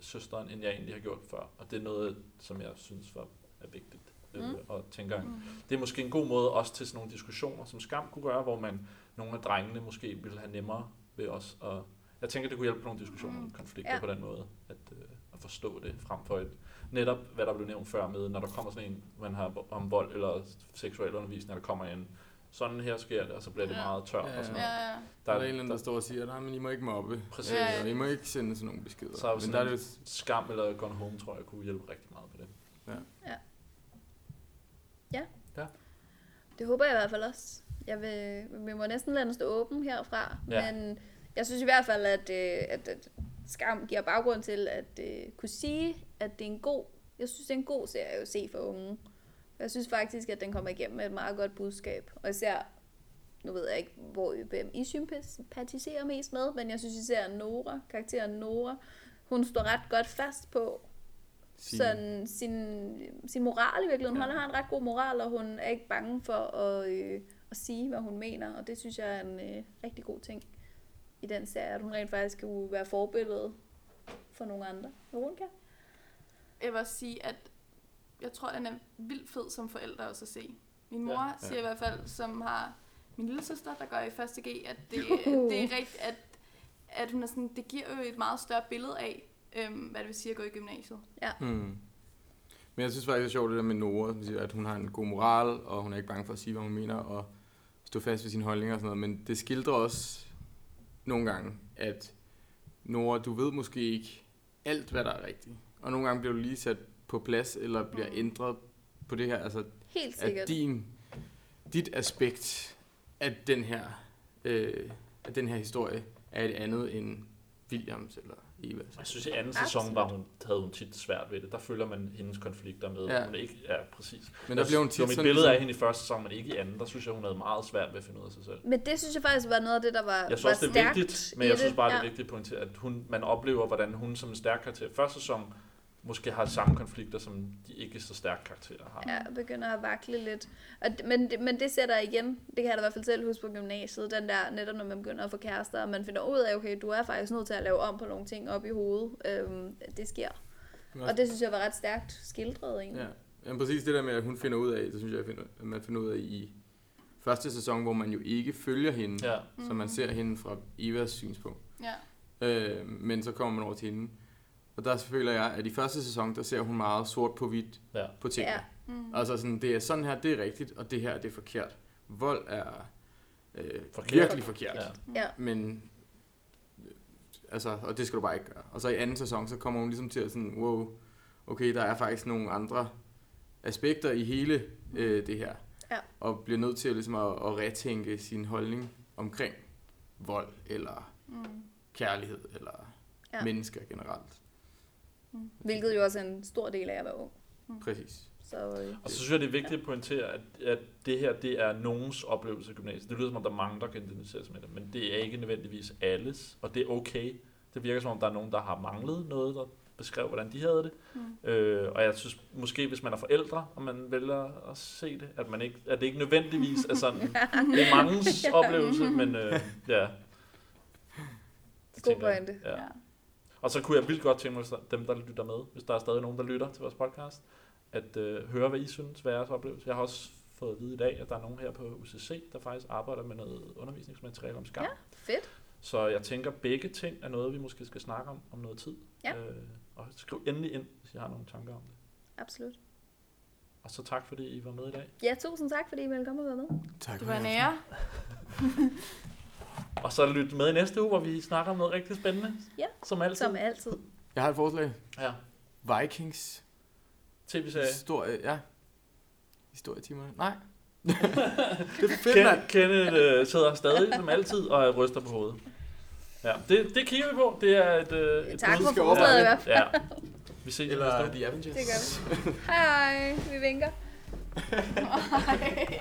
søsteren, end jeg egentlig har gjort før. Og det er noget, som jeg synes var, er vigtigt. Øh, mm. og tænker, mm. det er måske en god måde også til sådan nogle diskussioner, som Skam kunne gøre, hvor man nogle af drengene måske ville have nemmere ved os at jeg tænker, det kunne hjælpe på nogle diskussioner om konflikter ja. på den måde, at, øh, at forstå det frem for et, netop hvad der blev nævnt før med, når der kommer sådan en, man har om vold eller seksuel undervisning, der kommer ind, sådan her sker det, og så bliver det ja. meget tørt ja, ja. og sådan noget. Ja, ja. Der er, der er en eller anden, der står og siger, nej, men I må ikke mobbe. Præcis. Ja, ja. I må ikke sende sådan nogle beskeder. Så men der er det skam eller gone home, tror jeg, kunne hjælpe rigtig meget på det. Ja. Ja. Ja. ja. Det håber jeg i hvert fald også. Jeg vil, vi må næsten lade den stå åben herfra, ja. men jeg synes i hvert fald, at, øh, at, at Skam giver baggrund til at øh, kunne sige, at det er en god, jeg synes, det er en god serie at se for unge. Jeg synes faktisk, at den kommer igennem med et meget godt budskab. Og især, nu ved jeg ikke, hvor hvem I sympatiserer mest med, men jeg synes især Nora, karakteren Nora, hun står ret godt fast på sin, sådan, sin, sin moral i virkeligheden. Ja. Hun har en ret god moral, og hun er ikke bange for at, øh, at sige, hvad hun mener. Og det synes jeg er en øh, rigtig god ting i den serie, at hun rent faktisk kan være forbillede for nogle andre. Veronica? Jeg vil også sige, at jeg tror, den er vildt fed som forældre også at se. Min mor ja, ja. siger i hvert fald, som har min lille søster, der går i første G, at det, det er rigtigt, at, at hun er sådan, det giver jo et meget større billede af, øhm, hvad det vil sige at gå i gymnasiet. Ja. Mm. Men jeg synes faktisk, det er sjovt det der med Nora, at hun har en god moral, og hun er ikke bange for at sige, hvad hun mener, og stå fast ved sine holdninger og sådan noget. Men det skildrer også nogle gange, at Nora, du ved måske ikke alt, hvad der er rigtigt. Og nogle gange bliver du lige sat på plads, eller bliver Mm. ændret på det her. Altså, Helt at sikkert. din, dit aspekt af den her, øh, af den her historie er et andet end Williams eller Evas. Jeg synes, i anden sæson var hun, havde hun tit svært ved det. Der følger man hendes konflikter med. Ja. Hun er ikke, ja, præcis. Men der bliver hun tit mit billede ligesom- af hende i første sæson, men ikke i anden. Der synes jeg, hun havde meget svært ved at finde ud af sig selv. Men det synes jeg faktisk var noget af det, der var, Jeg synes var også, det er stærkt vigtigt, men jeg synes bare, det er vigtigt at pointere, at hun, man oplever, hvordan hun som en stærk karakter første sæson måske har samme konflikter, som de ikke så stærke karakterer har. Ja, begynder at vakle lidt. Og, det- men, det- men det sætter igen, det kan jeg da i hvert fald selv huske på gymnasiet, den der, netop når man begynder at få kærester, og man finder ud af, okay, du er faktisk nødt til at lave om på nogle ting op i hovedet. Øhm, det sker. Og det synes jeg var ret stærkt skildret egentlig. Ja, Jamen, præcis det der med, at hun finder ud af, det synes jeg, finder, at man finder ud af i første sæson, hvor man jo ikke følger hende, Ja. så man ser hende fra Evas synspunkt. Ja. Øh, men så kommer man over til hende. Og der føler jeg, at i første sæson, der ser hun meget sort på hvidt Ja. på tingene. Ja. Mm. Altså sådan, det er sådan her, det er rigtigt, og det her, det er forkert. Vold er øh, Forkert. virkelig forkert. Ja. Ja. Men, øh, altså, og det skal du bare ikke gøre. Og så i anden sæson, så kommer hun ligesom til at sådan, wow, okay, der er faktisk nogle andre aspekter i hele øh, det her. Ja. Og bliver nødt til at, ligesom at, at retænke sin holdning omkring vold, eller Mm. kærlighed, eller Ja. ja. mennesker generelt. Hvilket jo også er en stor del af at være ung. Præcis. Så, øh, Og så synes jeg, det er vigtigt at pointere, at, at det her, det er nogens oplevelse af gymnasiet. Det lyder som om, der er mange, der kan identificere sig med det, men det er ikke nødvendigvis alles, og det er okay. Det virker som om, der er nogen, der har manglet noget, der beskrev, hvordan de havde det. Mm. Øh, og jeg synes måske, hvis man er forældre, og man vælger at se det, at, man ikke, at det ikke nødvendigvis er sådan, det er mangens oplevelse, men øh, ja. Det God jeg. pointe. Ja. Ja. Og så kunne jeg vildt godt tænke mig, dem der lytter med, hvis der er stadig nogen, der lytter til vores podcast, at øh, høre, hvad I synes var jeres oplevelse. Jeg har også fået at vide i dag, at der er nogen her på UCC, der faktisk arbejder med noget undervisningsmateriale om skam. Ja. fedt. Så jeg tænker, begge ting er noget, vi måske skal snakke om om noget tid. Ja. Øh, og skriv endelig ind, hvis I har nogle tanker om det. Absolut. Og så tak, fordi I var med i dag. Ja, tusind tak, fordi I ville komme og være med. Tak Det var en ære. Og så lyt med i næste uge, hvor vi snakker om noget rigtig spændende. Ja. Som altid. Som altid. Jeg har et forslag. Ja. Vikings TV-serie. historie, ja. Historietimerne. Nej. det er fedt, mand. Ken, Kenneth øh, sidder stadig som altid og ryster på hovedet. Ja, det, det kigger vi på. Det er et, øh, et Tak for forslaget i hvert fald. Ja. Vi ses næste Eller uge. The Avengers. Det gør vi. Hej hej, vi vinker. Hej.